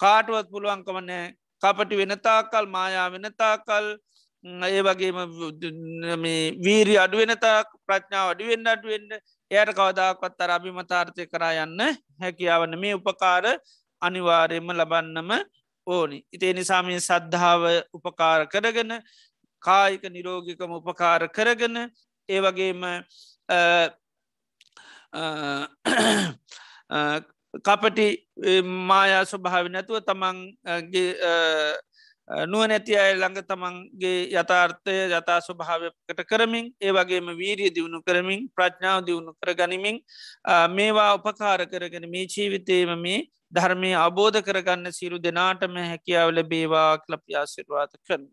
කාටුවත් පුළුවන්කම නෑ කපටි වෙනතාකල් මායා වෙනතාකල් ඒ වගේම වීරි අඩුවෙනතා ප්‍රඥාව අඩුවෙන් අඩුවෙන්ට එයට කවදාකත් අර අභිමතාර්ථය කරා යන්න හැකියාවන්න මේ උපකාර අනිවාරයම ලබන්නම ඕනි. ඉතිේ නිසාමී සද්ධාව උපකාර කරගෙන කායික නිරෝගිකම උපකාර කරගෙන ඒ වගේම කපටි මායා ස්වභාව නැතුව තමන්ගේ නුව නැති අය ළඟ තමන්ගේ යථාර්ථය යථා ස්වභාවකට කරමින් ඒ වගේම වීරිය දියුණු කරමින් ප්‍රඥාව දියුණු කර ගනිමින් මේවා උපකාර කරගෙන මේ ජීවිතේම මේ ධර්මය අබෝධ කරගන්න සිරු දෙනාටම හැකියාව ලැබේවා කලපියාසිරවාත කරන.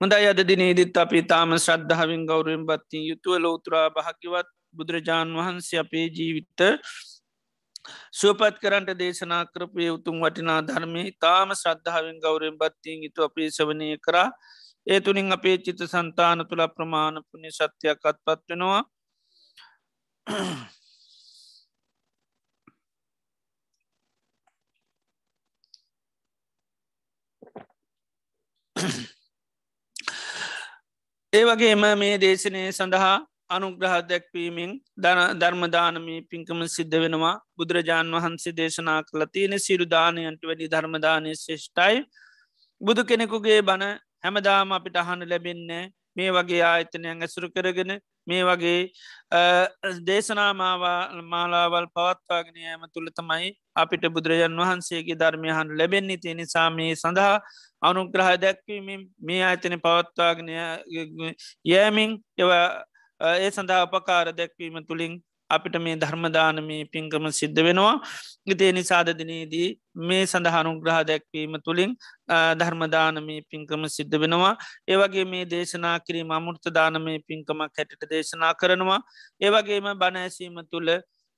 හොඳයි අද දිනේදිත් අපි තාම ශ්‍රද්ධාවෙන් ගෞරුවෙන් බත්ති යුතුව ලෝතුරා භාකිවත් බුදුරජාණන් වහන්සේ අපේ ජීවිත්ත සුවපත් කරන්ට දේශනා කරපය උතුම් වටිනා ධර්මය තාම ශ්‍රද්ධාවෙන් ගෞරෙන් බත්තියෙන් යුතු අපේ සවනය කරා. ඒ තුළින් අපේ චිත සන්තාන තුළ ප්‍රමාණ පුුණි සත්‍යයක් අත්පත් වෙනවා. ඒ වගේම මේ දේශනය සඳහා අනුග්‍රහ දැක්වීමෙන් ධර්මදානමී පින්කම සිද්ධ වෙනවා. බුදුරජාණන් වහන්සේ දේශනා කළ තියෙන සිරුදානයන්ට වැඩි ධර්මදානය ශේෂ්ටයි බුදු කෙනෙකුගේ බණ හැමදාම අපිට අහන්න ලැබෙන්නේ මේ වගේ ආයතනයන් ඇසුරු කරගෙන මේ වගේ දේශනාමාවා මාලාවල් පවත්වාගෙනයම තුළ තමයි අපිට බුදුරජන් වහන්සේගේ ධර්මයහන් ලැබෙන්නේ. තිය නිසා මේ සඳහා අනුග්‍රහ දැක්වීමෙන් මේ ආයතන පවත්වාගෙන යෑමින් එව ඒ සඳහා අපකාර දැක්වීම තුළින් අපිට මේ ධර්මදානමී පින්කම සිද්ධ වෙනවා. ගතේ නිසාධදිනයේදී මේ සඳහනු ග්‍රහ දැක්වීම තුළින් ධර්මදානමී පින්කම සිද්ධ වෙනවා. ඒවගේ මේ දේශනා කිරීම අමුෘත දානමය පින්කමක් හැටට දේශනා කරනවා. ඒවගේම බණඇසීම තුළ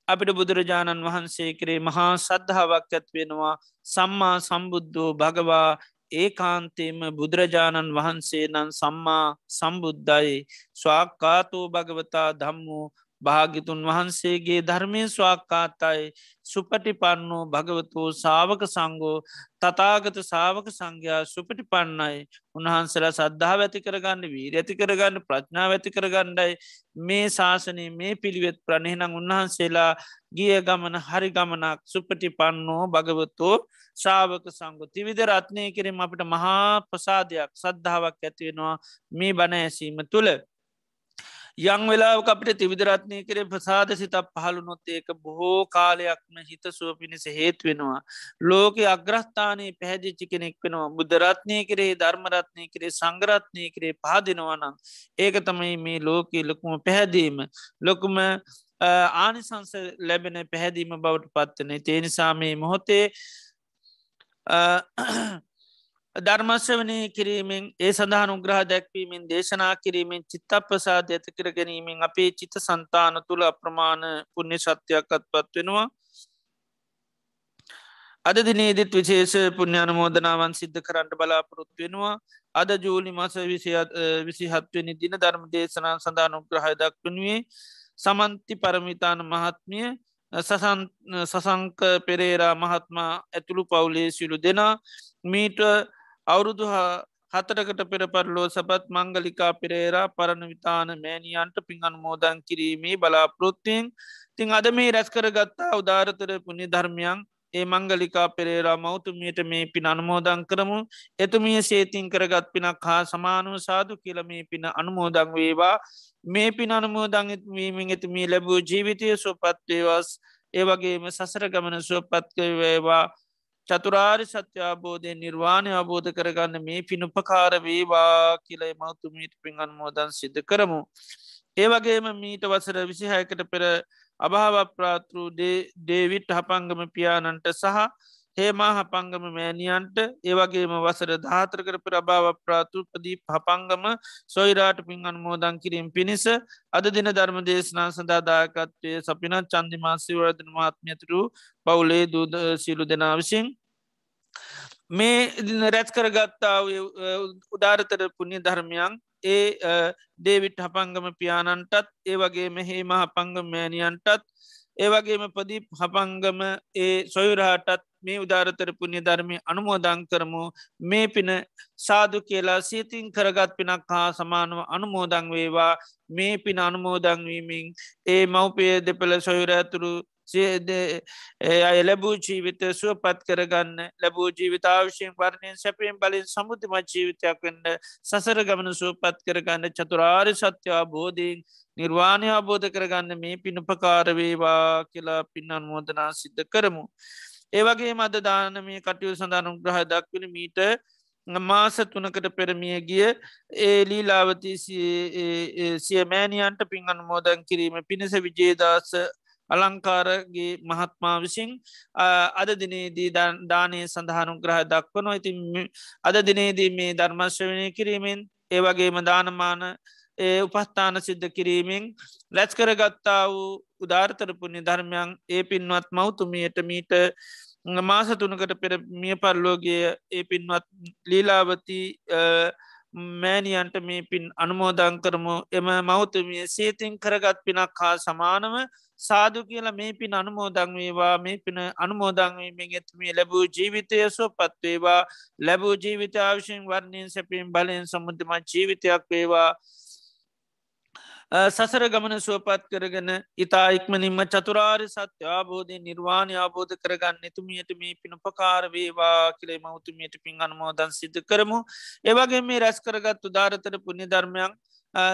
අපිට බුදුරජාණන් වහන්සේ කරේ මහා සද්ධාවක් ඇත්වෙනවා සම්මා සම්බුද්ධෝ භගවා ඒ කාන්තේම බුදුරජාණන් වහන්සේ නම් සම්මා සම්බුද්ධයි. ස්වාක්කාතෝ භගවතා දම්මෝ භාගිතුන් වහන්සේගේ ධර්මය ස්වාක්කාතයි. සුපටිපන්නෝ භගවතෝ සාවක සංගෝ තතාගත සාවක සංඝයා සුපටි පන්නයි උන්වහන්සලා සද්ධා ඇති කරගන්න වී ඇති කරගන්න ප්‍රඥාව ඇති කරගණ්ඩයි මේ ශාසනය මේ පිළිවෙත් ප්‍රණයනං උන්වහන්සේලා ගිය ගමන හරි ගමනක් සුපටි පන්නෝ භගවතෝ ශාවක සංගු තිවිධ රත්නය කිරීම අපට මහා ප්‍රසාදයක් සද්ධාවක් ඇතිවෙනවා මේ බණ ඇසීම තුළ. යං වෙලාව අපිට තිවිදරත්නය කරේ ප්‍රසාද සිතක් පහළු නොත් ඒක බොහෝ කාලයක්ම හිත සුව පිණිස හේතු වෙනවා. ලෝක අග්‍රස්ථානයේ පැහැදිච්චි කෙනෙක් වෙනවා. බුද්ධරත්නය කරේ ධර්මරත්නය කරේ සංගරත්නය කරේ පාදිනවනම් ඒක තමයි මේ ලෝකයේ ලොකුම පැහැදීම. ලොකුම ආනිසංස ලැබෙන පැහැදීම බවට පත්වන තේනිසා මේ මොහොතේ ධර්මශ්‍යවනය කිරීමෙන් ඒ සඳහන් උග්‍රහ දැක්වීමෙන් දේශනා කිරීමෙන් චිත්ත ප්‍රසාද ඇති කර ගැනීමෙන් අපේ චිත සන්තාන තුළ අප්‍රමාණ පුුණ්‍ය සත්‍යයක්කත් පත් වෙනවා. අද දිනේදිත් විශේෂ පුුණ්‍යානමෝදනාවන් සිද්ධ කරන්න බලාපොරොත්තු වෙනවා. අද ජූලි මස විසිහත්වනි දින ධර්ම දේශනා සඳහන උග්‍රහය දක්වනුවේ සමන්ති පරමිතාන මහත්මිය සසංක පෙරේරා මහත්මා ඇතුළු පවුලේ සිලු දෙනා මීට අවුරුදු හතරකට පෙරපරලෝ සබත් මංගලිකා පෙරේරා පරණ විතාන මෑණියන්ට පින් අනුමෝදන් කිරීමේ බලාපොරොත්තියෙන් තිං අද මේ රැස් කරගත්තා උදාරතර පුුණි ධර්මයන්. ඒ මංගලිකා පෙරේරා මෞතුමියට මේ පින අනුමෝදං කරමු. එතුමිය සේතින් කරගත් පිනක් හා සමානුව සාදු කියල මේ පින අනුමෝදං වේවා. මේ පින අනුමෝදං වීමින් එතුමී ලැබූ ජීවිතය සුපත්වේවස් ඒවගේම සසර ගමන සුවපත්කවේවා චතුරාරි සත්‍යාබෝධය නිර්වාණය අබෝධ කරගන්න මේ පිනුපකාර වේවා කියලයි මෞතුමීට පින් අන්මෝදන් සිද්ධ කරමු. ඒවගේම මීට වසර විසිහයකට පෙර අභාවප්‍රාතෘ ඩේවිට් හපංගම පියාණන්ට සහ හේමා හපංගම මෑණියන්ට ඒවගේම වසර ධාතරකර ප්‍රභාව ප්‍රාතුපදී හපංගම සොයිරාට පින් අන්මෝදන් කිරීම පිණිස අද දින ධර්ම දේශනා සඳාදායකත්වය සපිනත් චන්දිමාසිවරධන මාත්මයතුරු පවුලේ දූද සිලු දෙනා විසින් මේ රැත් කරගත්තා උදාරතර පුුණ්‍ය ධර්මයන් ඒ ඩේවිට් හපංගම පියාණන්ටත් ඒ වගේ මෙහේ මහ පංගම මෑණියන්ටත් ඒවගේම පදීප් හපංගම ඒ සොයුරහටත් මේ උදාරතර පුුණ්‍ය ධර්මය අනුමෝදං කරමු. මේ පින සාදු කියලා සීතින් කරගත් පිනක් හා සමානුව අනුමෝදං වේවා. මේ පින අනුමෝදංවීමින් ඒ මවපය දෙපළ සොයුර ඇතුරු අය ලැබූ ජීවිත සුවපත් කරගන්න ලැබූ ජීවිතාවශයෙන් වර්ණයෙන් සැපයෙන් බලින් සමුතිම ජීවිතයක් වන්න සසර ගමන සුවපත් කරගන්න චතුරාර් සත්‍යයා බෝධීන් නිර්වාණය අබෝධ කරගන්න මේ පිණුපකාරවේවා කියලා පින්නන් මෝදනා සිද්ධ කරමු. ඒවගේ මද දානමය කටයු සඳහනු ග්‍රහ දක්වන මීට මාස තුනකට පෙරමිය ගිය ඒ ලීලාවති සියමෑනියන්ට පින් අනුමෝදන් කිරීම පිණිස විජේදාස අලංකාරගේ මහත්මා විසින් අද දිනේදී දානය සඳහනු ග්‍රහ දක්වනවා. ඉති අද දිනේදී මේ ධර්මශ්‍රවනය කිරීමෙන් ඒවගේම දානමාන ඒ උපස්ථාන සිද්ධ කිරීමෙන් ලැස් කරගත්තා වූ උදාර්තරපුුණි ධර්මයන් ඒ පින්වත් මෞතුමියට මීට මාස තුනකට පෙර මිය පරලෝගිය ඒ පින්වත් ලීලාවති මෑනියන්ට මේ පින් අනුමෝදං කරමු. එම මෞතුමිය සේතින් කරගත් පිනක් හා සමානව සාදු කියලා මේ පින් අනුමෝදං වේවා මේ පින අනුමෝදංවීමෙන් ඇත්මේ ලැබූ ජීවිතය සෝ පත්වේවා ලැබූ ජීවිත ආවිශයෙන් වර්ණයෙන් සැපීම් බලයෙන් සමුදමත් ජීවිතයක් වේවා. සසර ගමන සුවපත් කරගෙන ඉතා ඉක්මනින්ම චතුරාරි සත්‍ය ආබෝධය නිර්වාණය ආබෝධ කරගන්න එතුමියට මේ පිණුපකාර වේවා කියලේ මෞතුමියට පින් අනුමෝදන් සිද්ධ කරමු. ඒවගේ මේ රැස් කරගත්තු ධාරතර පුුණි ධර්මයන්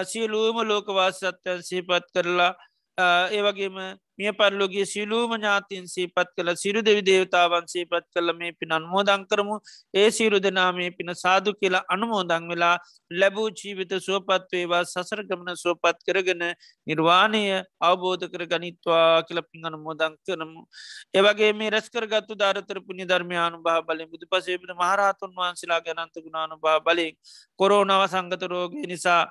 සියලූම ලෝකවාසත්‍යයන් සීපත් කරලා ඒවගේම මිය පරලෝගේ සිලූම ඥාතින් සීපත් කළ සිරු දෙවි දේවතාවන් සීපත් කළ මේ පින අන්මෝදං කරමු. ඒ සිරු දෙනා මේ පින සාදු කියලා අනුමෝදං වෙලා ලැබූ ජීවිත සුවපත්වේවා සසර ගමන සුවපත් කරගෙන නිර්වාණය අවබෝධ කර ගනිත්වා කියල පින් අනුමෝදං කරනමු ඒවගේ මේ රැස්කරගත්තු ධාරතර පුුණි ධර්මයානු භා බලින් බුදු පසේබට මහරහතුන් වහන්සලා ගැනන්ත ගුණානු භා බලින් කොරෝනාව සංගත රෝගය නිසා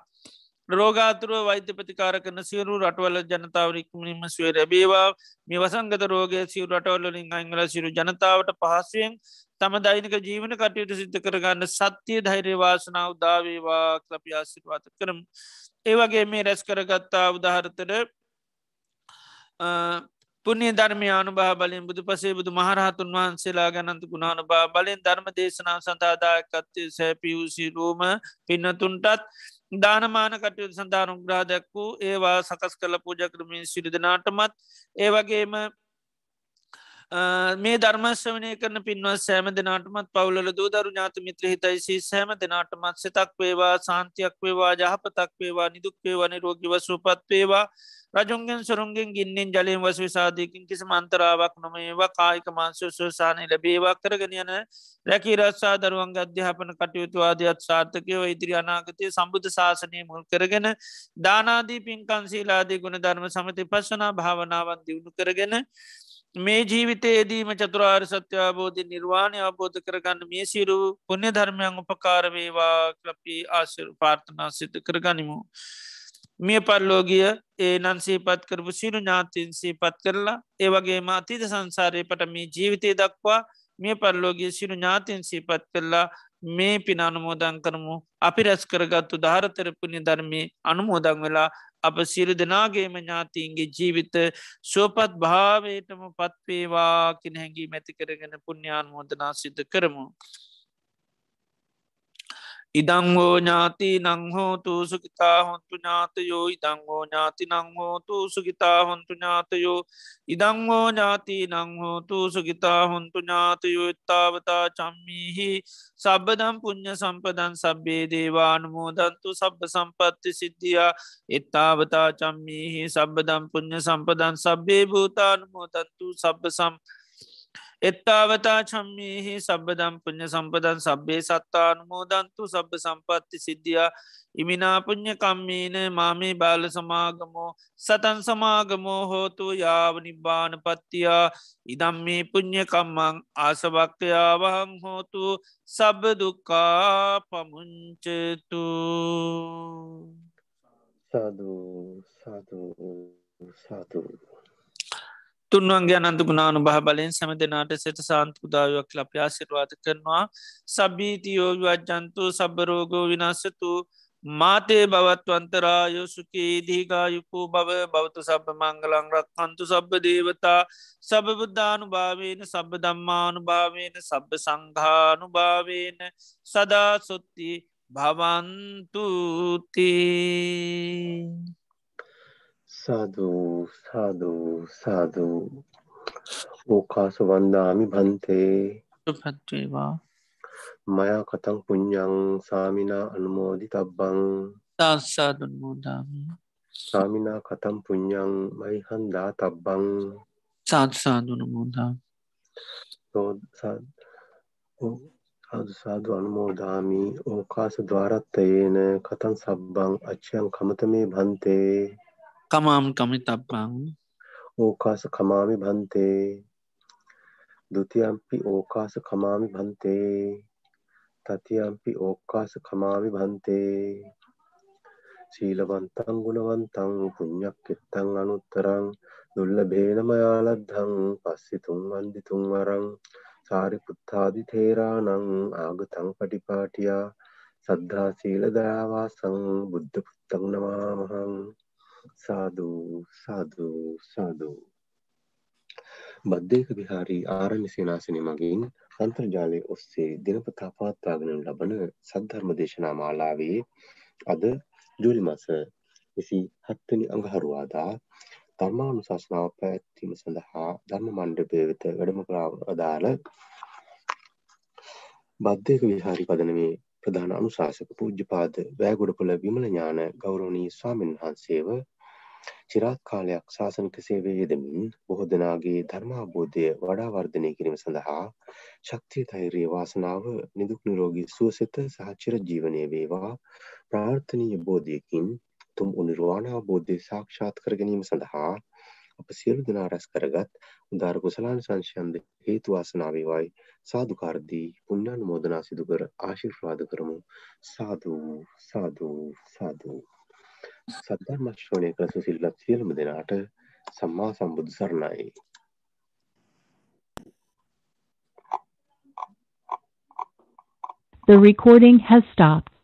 රෝගාතුරුව වෛද්‍ය ප්‍රතිකාර කරන සියරු රටවල ජනතාවරික්මනින්ම ස්වේ රැබේවා මේ වසංගත රෝගය සිව් රටවල්ලින් අංගල සිරු ජනතාවට පහසුවෙන් තම දෛනික ජීවන කටයුතු සිද්ධ කරගන්න සත්‍යය ධෛර්යවාසනාව දාවේවා කලපි ආසිර්වාත කරම්. ඒවගේ මේ රැස් කරගත්තා උදාහරතර පුුණේ ධර්මයානු භා බලින් බුදු පසේ බුදු මහරහතුන් වහන්සේලා ගැනන්ත ගුණානු භා බලින් ධර්ම දේශනාව සඳාදායකත්තේ සැපියූසි රූම පින්නතුන්ටත් දානමාන කටයුතු සඳානු ග්‍රාදැක්වූ ඒවා සකස් කල පූජ කරමින් සිරිදනාටමත් ඒවගේම මේ ධර්මශ්‍රවනය කරන පින්වත් සෑම දෙනාටමත් පවුල දූදරු ඥාත මිත්‍ර හිතයිසි සෑම දෙනාටමත් සිතක් වේවා සාන්තියක් වේවා ජහපතක් වේවා නිදුක් වේවනි රෝගිව සූපත් වේවා. රජුන්ගෙන් සුරුන්ගෙන් ගින්නෙන් ජලයෙන් වස විසාධයකින් කිසි මන්තරාවක් නොම ඒවා කායික මාංශ සුසානය ලැබේවා කරගෙන යන රැකි රස්සා දරුවන් අධ්‍යාපන කටයුතු ආදයත් සාර්ථකයව ඉදිරි අනාගතය සම්බුධ ශාසනය මුල් කරගෙන දානාදී පින්කන්සීලාදී ගුණ ධර්ම සමති පශනා භාවනාවන් දියුණු කරගෙන මේ ජීවිතයේදීම චතුරාර් සත්‍යාබෝධ නිර්වාණය අබෝධ කරගන්න මේ සිරු පුුණ්‍ය ධර්මයන් උපකාරවේවා කලපි ආශර පාර්ථනා සිත කරගනිමු. මිය පරලෝගිය ඒ නන්සේ පත් කරපු සිරු ඥාතින්සේ පත් කරලා ඒවගේ මාතීද සංසාරය පට මේ ජීවිතය දක්වා මිය පරලෝගිය සිරු ඥාතින්සේ පත් කරලා මේ පින අනුමෝදන් කරමු අපි රැස් කරගත්තු ධාරතරපුුණි ධර්මය අනුමෝදං වෙලා අප සිරු දෙනාගේම ඥාතිීන්ගේ ජීවිත සුවපත් භාවයටම පත්වේවා කෙන හැඟී මැති කරගෙන පුුණ්‍යාන් මෝදනා සිද්ධ කරමු. ඉදංහෝ ඥාති නංහෝතු සුකිතා හොන්තු ඥාතයෝ ඉදංහෝ ඥාති නංහෝතු සුගිතා හොන්තු ඥාතයෝ ඉදංහෝ ඥාති නංහෝතු සුගිතා හොන්තු ඥාතයෝ එත්තාවතා චම්මිහි සබදම් පුං්ඥ සම්පදන් සබ්බේ දේවානුමෝදන්තු සබ්බ සම්පත්ති සිද්ධියා එත්තාවතා චම්මිහි සබදම් පුං්ඥ සම්පදන් සබ්බේ භූතානුමෝදන්තු සබ්බ සම් එත්තාවතා චම්මිහි සබදම් පුුණ්්‍ය සම්පදන් සබ්බේ සත්තානුමෝදන්තු සබ්බ සම්පත්ති සිද්ධිය ඉමිනාපුං්ඥ කම්මීන මාමේ බාල සමාගමෝ සතන් සමාගමෝ හෝතු යාව නිබ්බාන පත්තියා ඉදම් මේ පුං්ඥ කම්මං ආසභක්කයාවහං හෝතු සබදුකා පමුංචතු සාධූ සාධූ සාධූ තුන්වන්ගේ අනන්ත ගුණානු බහ බලෙන් සැම දෙනාට සෙට සාන්තුදාවක් ලප ආසිරවාත කරනවා. සබීතියෝ වජ්ජන්තු සබරෝගෝ විනාසතු මාතේ බවත්වන්තරායෝ සුකී දීගායුකූ බව බෞතු සබ මංගලං රක්කන්තු සබ්බ දේවතා සබබුද්ධානු භාවේන සබ දම්මානු භාවේන සබ්බ සංඝානු භාවේන සදා සොත්ති භවන්තුතිී සාධූ සාධූ සාධූ ඕකාස වන්දාමි භන්තේ. පත්වේවා මයා කතං පුඤ්ඥං සාමිනා අනුමෝදි තබ්බං තාස්සාදුන් මෝදාමි සාමිනා කතම් පුඤ්ඥං මයිහන්දා තබ්බං සාත්සාදුන මෝදා සාදු සාදු අනුමෝදාමි. ඕකාස ද්වාරත්තයේන කතන් සබ්බං අච්චයන් කමතමේ භන්තේ කමාම් කමි තබ්බං ඕකාස කමාමි භන්තේ දුතියම්පි ඕකාස කමාමි භන්තේ තතියම්පි ඕකාස කමාමි භන්තේ සීලවන්තං ගුණවන්තං පුඤ්ඤක්කෙත්තං අනුත්තරං දුර්ලභේනමයාලද්ධං පස්සිතුම් වන්දිතුම් වරං සාරිපුත්තාදි තේරාණං ආගතං පටිපාටියා සද්ධා සීල දයාවාසං බුද්ධ පුත්තං නමාමහං සාධූ සාධූ සාධූ බද්ධයක විහාරී ආරණ්‍ය සේනාසනය මගින් අන්තර්ජාලය ඔස්සේ දිනපතා පවත්වාගෙන ලබන සද්ධර්ම දේශනා මාලාවේ අද ජූලි මස විසි හත්වනි අඟහරුවාදා ධර්මානු ශාසනාව පැත්වීම සඳහා ධර්ම මණ්ඩපය වෙත වැඩම කරාව අදාළ බද්ධයක විහාරි පදනමේ ප්‍රධාන අනුශාසක පූජ්‍යපාද වෑගොඩපොළ විමල ඥාන ගෞරවනීය ස්වාමීන් වහන්සේව චිරාත් කාලයක් ශාසනික සේවයේ යෙදමින් බොහෝ දෙනාගේ ධර්මාබෝධය වඩා වර්ධනය කිරීම සඳහා ශක්තිය ධෛර්යය වාසනාව නිදුක් නිරෝගී සුවසෙත සහ චිරජීවනය වේවා. ප්‍රාර්ථනීය බෝධියකින් තුම් නිර්වාණ අවබෝධය සාක්ෂාත් කර ගැනීම සඳහා අප සියලු දෙනා රැස් කරගත් උදාර කුසලාන සංශයන්ද හේතු වාසනා වේවායි. සාදුකාරදී පුණ්‍යානුමෝදනා සිදු කර ආශිර්වාද කරමු. සාදු සාදු සාදු. සද්ධර්ම ශ්‍රවණය කළ සුසිල්ලත් සියලුම දෙනාට සම්මා සම්බුදු සරණයි. The recording has stopped.